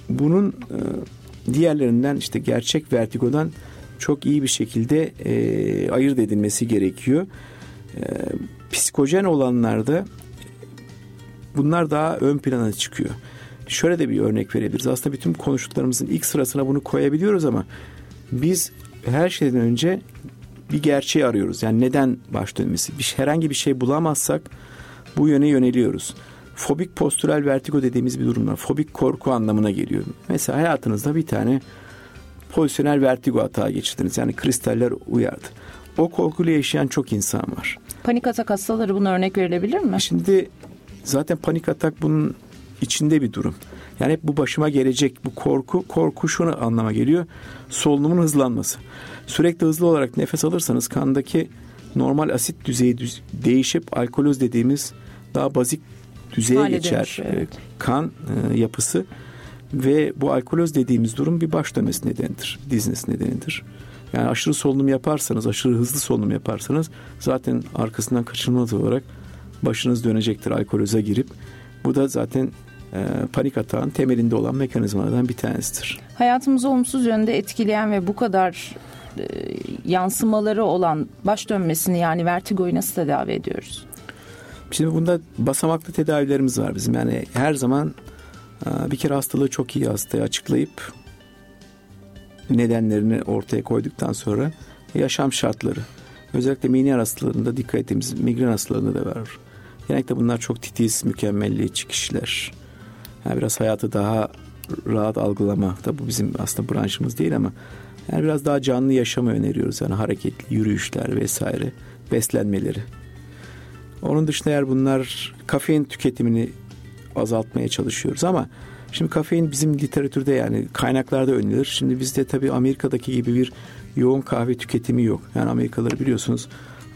bunun e, diğerlerinden işte gerçek vertigodan çok iyi bir şekilde e, ayırt edilmesi gerekiyor. E, psikojen olanlarda bunlar daha ön plana çıkıyor. Şöyle de bir örnek verebiliriz. Aslında bütün konuştuklarımızın ilk sırasına bunu koyabiliyoruz ama biz her şeyden önce bir gerçeği arıyoruz. Yani neden baş dönmesi? Bir, herhangi bir şey bulamazsak bu yöne yöneliyoruz. Fobik postürel vertigo dediğimiz bir durum var. Fobik korku anlamına geliyor. Mesela hayatınızda bir tane pozisyonel vertigo hata geçirdiniz. Yani kristaller uyardı. O korkuyla yaşayan çok insan var. Panik atak hastaları buna örnek verilebilir mi? Şimdi zaten panik atak bunun içinde bir durum. Yani hep bu başıma gelecek bu korku. Korku şunu anlama geliyor. Solunumun hızlanması. Sürekli hızlı olarak nefes alırsanız kandaki normal asit düzeyi düz, değişip alkoloz dediğimiz daha bazik düzeye Hale geçer. dönüşüyor, evet. Kan e, yapısı ve bu alkoloz dediğimiz durum bir baş dönmesi nedenidir. Diziniz nedenidir. Yani aşırı solunum yaparsanız, aşırı hızlı solunum yaparsanız zaten arkasından kaçınılmaz olarak başınız dönecektir alkoloza girip. Bu da zaten e, panik atağın temelinde olan mekanizmalardan bir tanesidir. Hayatımızı olumsuz yönde etkileyen ve bu kadar e, yansımaları olan baş dönmesini yani vertigoyu nasıl tedavi ediyoruz? Şimdi bunda basamaklı tedavilerimiz var bizim. Yani her zaman e, bir kere hastalığı çok iyi hastaya açıklayıp nedenlerini ortaya koyduktan sonra yaşam şartları. Özellikle miniyer hastalarında dikkat ettiğimiz migren hastalarında da var. Genellikle bunlar çok titiz, mükemmelliyetçi kişiler. Yani biraz hayatı daha rahat algılama. Tabi bu bizim aslında branşımız değil ama yani biraz daha canlı yaşamı öneriyoruz. Yani hareketli yürüyüşler vesaire, beslenmeleri. Onun dışında eğer bunlar kafein tüketimini azaltmaya çalışıyoruz ama şimdi kafein bizim literatürde yani kaynaklarda önerilir. Şimdi bizde tabii Amerika'daki gibi bir yoğun kahve tüketimi yok. Yani Amerikalıları biliyorsunuz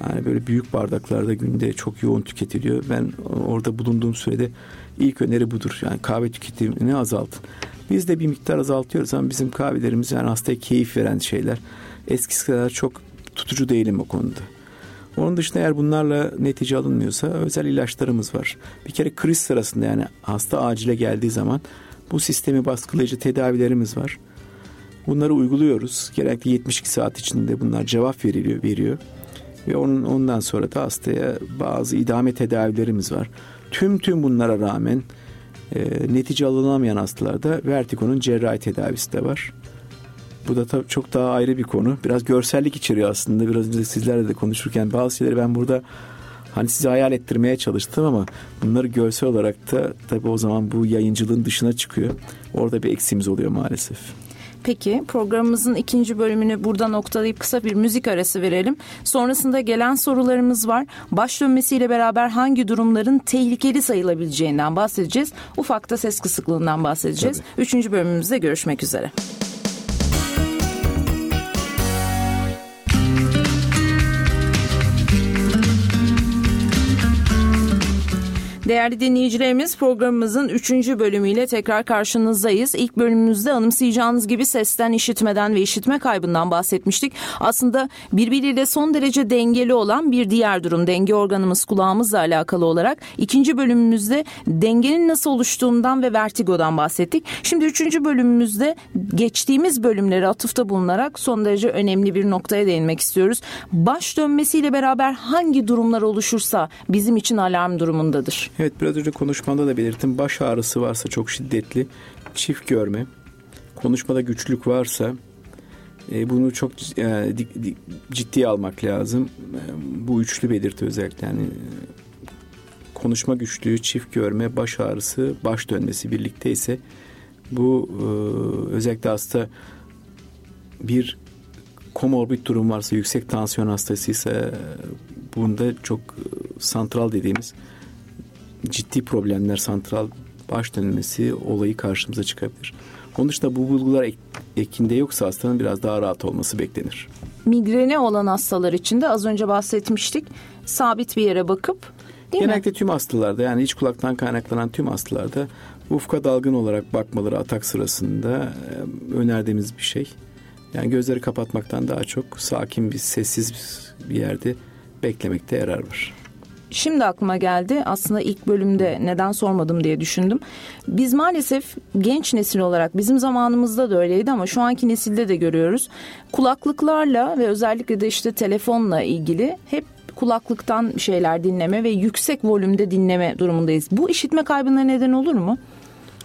yani böyle büyük bardaklarda günde çok yoğun tüketiliyor. Ben orada bulunduğum sürede ilk öneri budur. Yani kahve tüketimini azaltın. Biz de bir miktar azaltıyoruz ama bizim kahvelerimiz yani hastaya keyif veren şeyler. Eskisi kadar çok tutucu değilim o konuda. Onun dışında eğer bunlarla netice alınmıyorsa özel ilaçlarımız var. Bir kere kriz sırasında yani hasta acile geldiği zaman bu sistemi baskılayıcı tedavilerimiz var. Bunları uyguluyoruz. Genellikle 72 saat içinde bunlar cevap veriliyor, veriyor. Ve onun, ondan sonra da hastaya bazı idame tedavilerimiz var. Tüm tüm bunlara rağmen e, netice alınamayan hastalarda vertigonun cerrahi tedavisi de var. Bu da tabii çok daha ayrı bir konu. Biraz görsellik içeriyor aslında. Biraz önce sizlerle de konuşurken bazı şeyleri ben burada hani size hayal ettirmeye çalıştım ama bunları görsel olarak da tabii o zaman bu yayıncılığın dışına çıkıyor. Orada bir eksiğimiz oluyor maalesef. Peki programımızın ikinci bölümünü burada noktalayıp kısa bir müzik arası verelim. Sonrasında gelen sorularımız var. Baş dönmesiyle beraber hangi durumların tehlikeli sayılabileceğinden bahsedeceğiz. Ufak da ses kısıklığından bahsedeceğiz. Tabii. Üçüncü bölümümüzde görüşmek üzere. Değerli dinleyicilerimiz programımızın 3. bölümüyle tekrar karşınızdayız. İlk bölümümüzde anımsayacağınız gibi sesten, işitmeden ve işitme kaybından bahsetmiştik. Aslında birbiriyle son derece dengeli olan bir diğer durum denge organımız kulağımızla alakalı olarak. ikinci bölümümüzde dengenin nasıl oluştuğundan ve vertigodan bahsettik. Şimdi üçüncü bölümümüzde geçtiğimiz bölümleri atıfta bulunarak son derece önemli bir noktaya değinmek istiyoruz. Baş dönmesiyle beraber hangi durumlar oluşursa bizim için alarm durumundadır. Evet biraz önce konuşmanda da belirttim. Baş ağrısı varsa çok şiddetli, çift görme, konuşmada güçlük varsa e, bunu çok e, ciddiye almak lazım. E, bu üçlü belirti özellikle yani konuşma güçlüğü, çift görme, baş ağrısı, baş dönmesi birlikte ise bu özellikle hasta bir komorbid durum varsa, yüksek tansiyon hastasıysa bunda çok santral dediğimiz ciddi problemler, santral baş dönmesi olayı karşımıza çıkabilir. Onun dışında bu bulgular ek, ekinde yoksa hastanın biraz daha rahat olması beklenir. Migreni olan hastalar için de az önce bahsetmiştik. Sabit bir yere bakıp değil Genellikle mi? tüm hastalarda yani iç kulaktan kaynaklanan tüm hastalarda ufka dalgın olarak bakmaları atak sırasında e, önerdiğimiz bir şey. Yani gözleri kapatmaktan daha çok sakin bir sessiz bir yerde beklemekte yarar var. Şimdi aklıma geldi. Aslında ilk bölümde neden sormadım diye düşündüm. Biz maalesef genç nesil olarak bizim zamanımızda da öyleydi ama şu anki nesilde de görüyoruz. Kulaklıklarla ve özellikle de işte telefonla ilgili hep kulaklıktan şeyler dinleme ve yüksek volümde dinleme durumundayız. Bu işitme kaybına neden olur mu?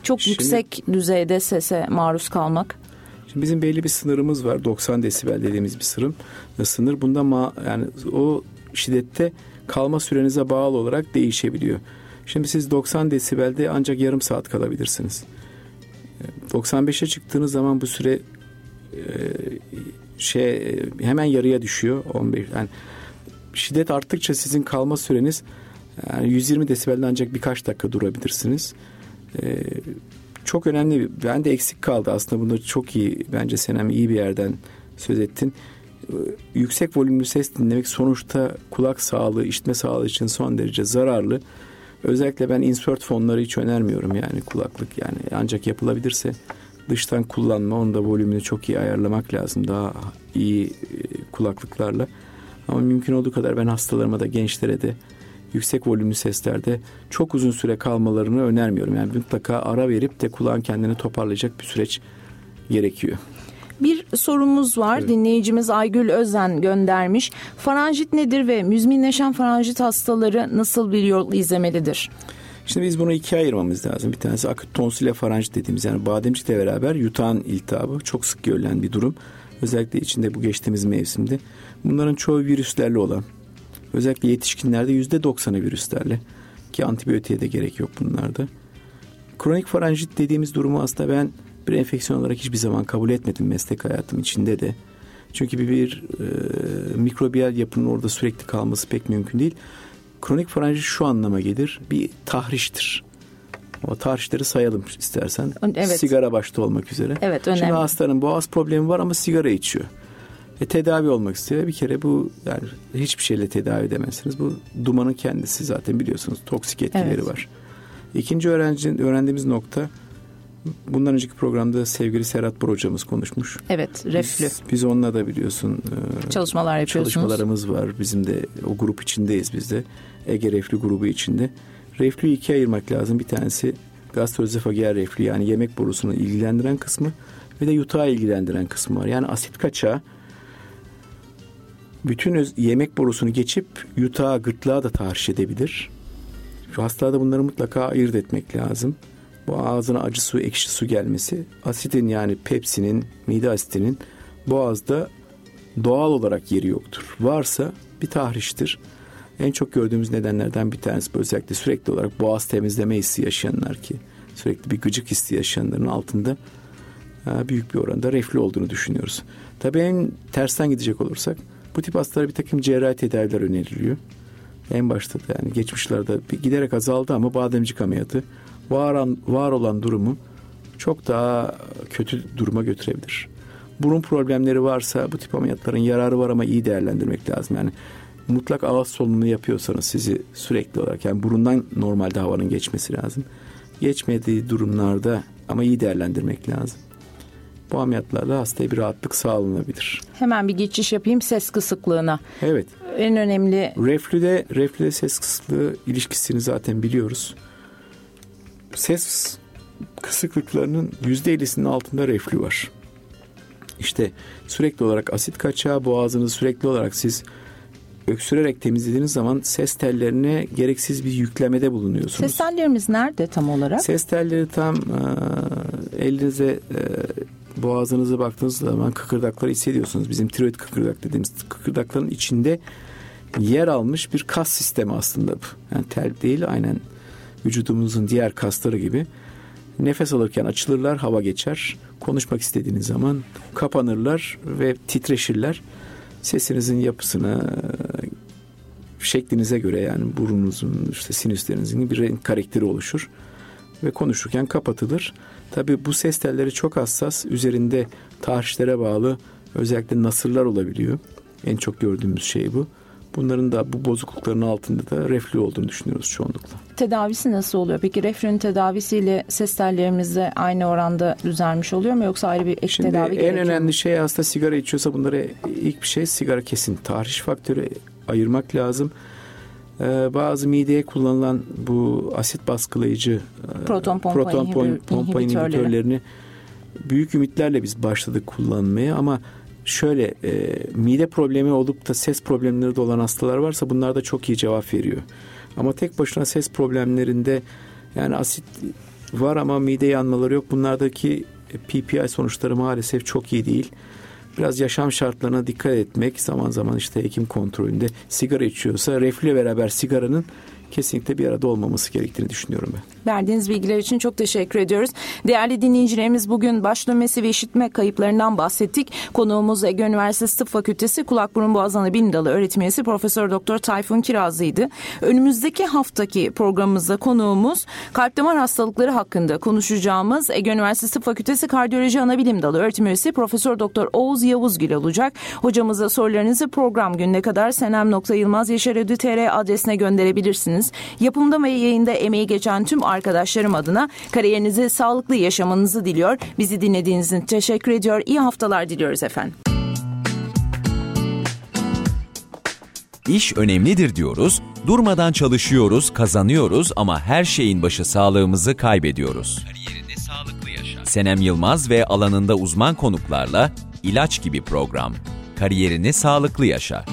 Çok Şimdi, yüksek düzeyde sese maruz kalmak. Şimdi bizim belli bir sınırımız var. 90 desibel dediğimiz bir sınır. Sınır bunda ma yani o şiddette kalma sürenize bağlı olarak değişebiliyor. Şimdi siz 90 desibelde ancak yarım saat kalabilirsiniz. 95'e çıktığınız zaman bu süre e, şey hemen yarıya düşüyor 15 yani şiddet arttıkça sizin kalma süreniz yani 120 desibelde ancak birkaç dakika durabilirsiniz. Ee, çok önemli. Ben de eksik kaldı aslında. Bunda çok iyi. Bence Senem iyi bir yerden söz ettin. Yüksek volümlü ses dinlemek sonuçta kulak sağlığı, işitme sağlığı için son derece zararlı. Özellikle ben insert fonları hiç önermiyorum yani kulaklık yani ancak yapılabilirse dıştan kullanma onu da volümünü çok iyi ayarlamak lazım daha iyi e, kulaklıklarla. Ama mümkün olduğu kadar ben hastalarıma da gençlere de yüksek volümlü seslerde çok uzun süre kalmalarını önermiyorum. Yani mutlaka ara verip de kulağın kendini toparlayacak bir süreç gerekiyor. Bir sorumuz var. Evet. Dinleyicimiz Aygül Özen göndermiş. Faranjit nedir ve müzminleşen faranjit hastaları nasıl bir yol izlemelidir? Şimdi biz bunu ikiye ayırmamız lazım. Bir tanesi akut tonsile faranjit dediğimiz yani bademcikle beraber yutağın iltihabı çok sık görülen bir durum. Özellikle içinde bu geçtiğimiz mevsimde. Bunların çoğu virüslerle olan. Özellikle yetişkinlerde yüzde doksanı virüslerle. Ki antibiyotiğe de gerek yok bunlarda. Kronik faranjit dediğimiz durumu aslında ben bir enfeksiyon olarak hiçbir zaman kabul etmedim meslek hayatım içinde de. Çünkü bir, bir e, mikrobiyal yapının orada sürekli kalması pek mümkün değil. Kronik faranjit şu anlama gelir. Bir tahriştir. O tahrişleri sayalım istersen. Evet. Sigara başta olmak üzere. Evet önemli. Şimdi hastanın boğaz problemi var ama sigara içiyor. E, tedavi olmak istiyor. Bir kere bu yani hiçbir şeyle tedavi edemezsiniz. Bu dumanın kendisi zaten biliyorsunuz toksik etkileri evet. var. İkinci öğrencinin öğrendiğimiz nokta bundan önceki programda sevgili Serhat Bor hocamız konuşmuş. Evet, reflü. Biz, biz onunla da biliyorsun e, çalışmalar yapıyorsunuz. Çalışmalarımız var. Bizim de o grup içindeyiz biz de. Ege reflü grubu içinde. Reflüyü ikiye ayırmak lazım. Bir tanesi gastroözofageal reflü yani yemek borusunu ilgilendiren kısmı ve de yutağı ilgilendiren kısmı var. Yani asit kaçağı bütün yemek borusunu geçip yutağa, gırtlağa da tahriş edebilir. Şu hastalarda bunları mutlaka ayırt etmek lazım. Bu ağzına acı su, ekşi su gelmesi, asitin yani pepsinin, mide asitinin boğazda doğal olarak yeri yoktur. Varsa bir tahriştir. En çok gördüğümüz nedenlerden bir tanesi özellikle sürekli olarak boğaz temizleme hissi yaşayanlar ki sürekli bir gıcık hissi yaşayanların altında büyük bir oranda reflü olduğunu düşünüyoruz. Tabii en tersten gidecek olursak bu tip hastalara bir takım cerrahi tedaviler öneriliyor. En başta da yani geçmişlerde giderek azaldı ama bademcik ameliyatı var, var olan durumu çok daha kötü duruma götürebilir. Burun problemleri varsa bu tip ameliyatların yararı var ama iyi değerlendirmek lazım. Yani mutlak ağız solunumu yapıyorsanız sizi sürekli olarak yani burundan normalde havanın geçmesi lazım. Geçmediği durumlarda ama iyi değerlendirmek lazım. Bu ameliyatlarla hastaya bir rahatlık sağlanabilir. Hemen bir geçiş yapayım ses kısıklığına. Evet. En önemli... Reflüde, reflüde ses kısıklığı ilişkisini zaten biliyoruz. Ses kısıklıklarının %50'sinin altında reflü var. İşte sürekli olarak asit kaçağı boğazını sürekli olarak siz öksürerek temizlediğiniz zaman ses tellerine gereksiz bir yüklemede bulunuyorsunuz. Ses tellerimiz nerede tam olarak? Ses telleri tam e, elinize e, boğazınıza baktığınız zaman kıkırdakları hissediyorsunuz. Bizim tiroid kıkırdak dediğimiz kıkırdakların içinde yer almış bir kas sistemi aslında bu. Yani tel değil aynen vücudumuzun diğer kasları gibi. Nefes alırken açılırlar, hava geçer. Konuşmak istediğiniz zaman kapanırlar ve titreşirler. Sesinizin yapısına, şeklinize göre yani burnunuzun, işte sinüslerinizin bir renk karakteri oluşur. Ve konuşurken kapatılır. Tabi bu ses telleri çok hassas. Üzerinde tahrişlere bağlı özellikle nasırlar olabiliyor. En çok gördüğümüz şey bu. Bunların da bu bozuklukların altında da reflü olduğunu düşünüyoruz çoğunlukla. Tedavisi nasıl oluyor? Peki reflünün tedavisiyle ses tellerimizde aynı oranda düzelmiş oluyor mu yoksa ayrı bir ek Şimdi tedavi en önemli şey hasta sigara içiyorsa bunları ilk bir şey sigara kesin. Tahriş faktörü ayırmak lazım. Ee, bazı mideye kullanılan bu asit baskılayıcı e, proton pompa, proton pompa inhibitörlerini büyük ümitlerle biz başladık kullanmaya ama şöyle e, mide problemi olup da ses problemleri de olan hastalar varsa bunlar da çok iyi cevap veriyor. Ama tek başına ses problemlerinde yani asit var ama mide yanmaları yok. Bunlardaki PPI sonuçları maalesef çok iyi değil. Biraz yaşam şartlarına dikkat etmek zaman zaman işte hekim kontrolünde sigara içiyorsa reflü beraber sigaranın kesinlikle bir arada olmaması gerektiğini düşünüyorum ben. Verdiğiniz bilgiler için çok teşekkür ediyoruz. Değerli dinleyicilerimiz bugün baş dönmesi ve işitme kayıplarından bahsettik. Konuğumuz Ege Üniversitesi Tıp Fakültesi Kulak Burun Boğaz Ana Bilim Dalı öğretim üyesi Profesör Doktor Tayfun Kirazlı'ydı. Önümüzdeki haftaki programımızda konuğumuz kalp damar hastalıkları hakkında konuşacağımız Ege Üniversitesi Tıp Fakültesi Kardiyoloji Ana Bilim Dalı öğretim üyesi Profesör Doktor Oğuz Yavuzgül olacak. Hocamıza sorularınızı program gününe kadar senem.yılmazyaşaredü.tr adresine gönderebilirsiniz. Yapımda ve yayında emeği geçen tüm arkadaşlarım adına kariyerinizi sağlıklı yaşamanızı diliyor. Bizi dinlediğiniz için teşekkür ediyor. İyi haftalar diliyoruz efendim. İş önemlidir diyoruz, durmadan çalışıyoruz, kazanıyoruz ama her şeyin başı sağlığımızı kaybediyoruz. Kariyerinde sağlıklı yaşa. Senem Yılmaz ve alanında uzman konuklarla ilaç gibi program. Kariyerini sağlıklı yaşa.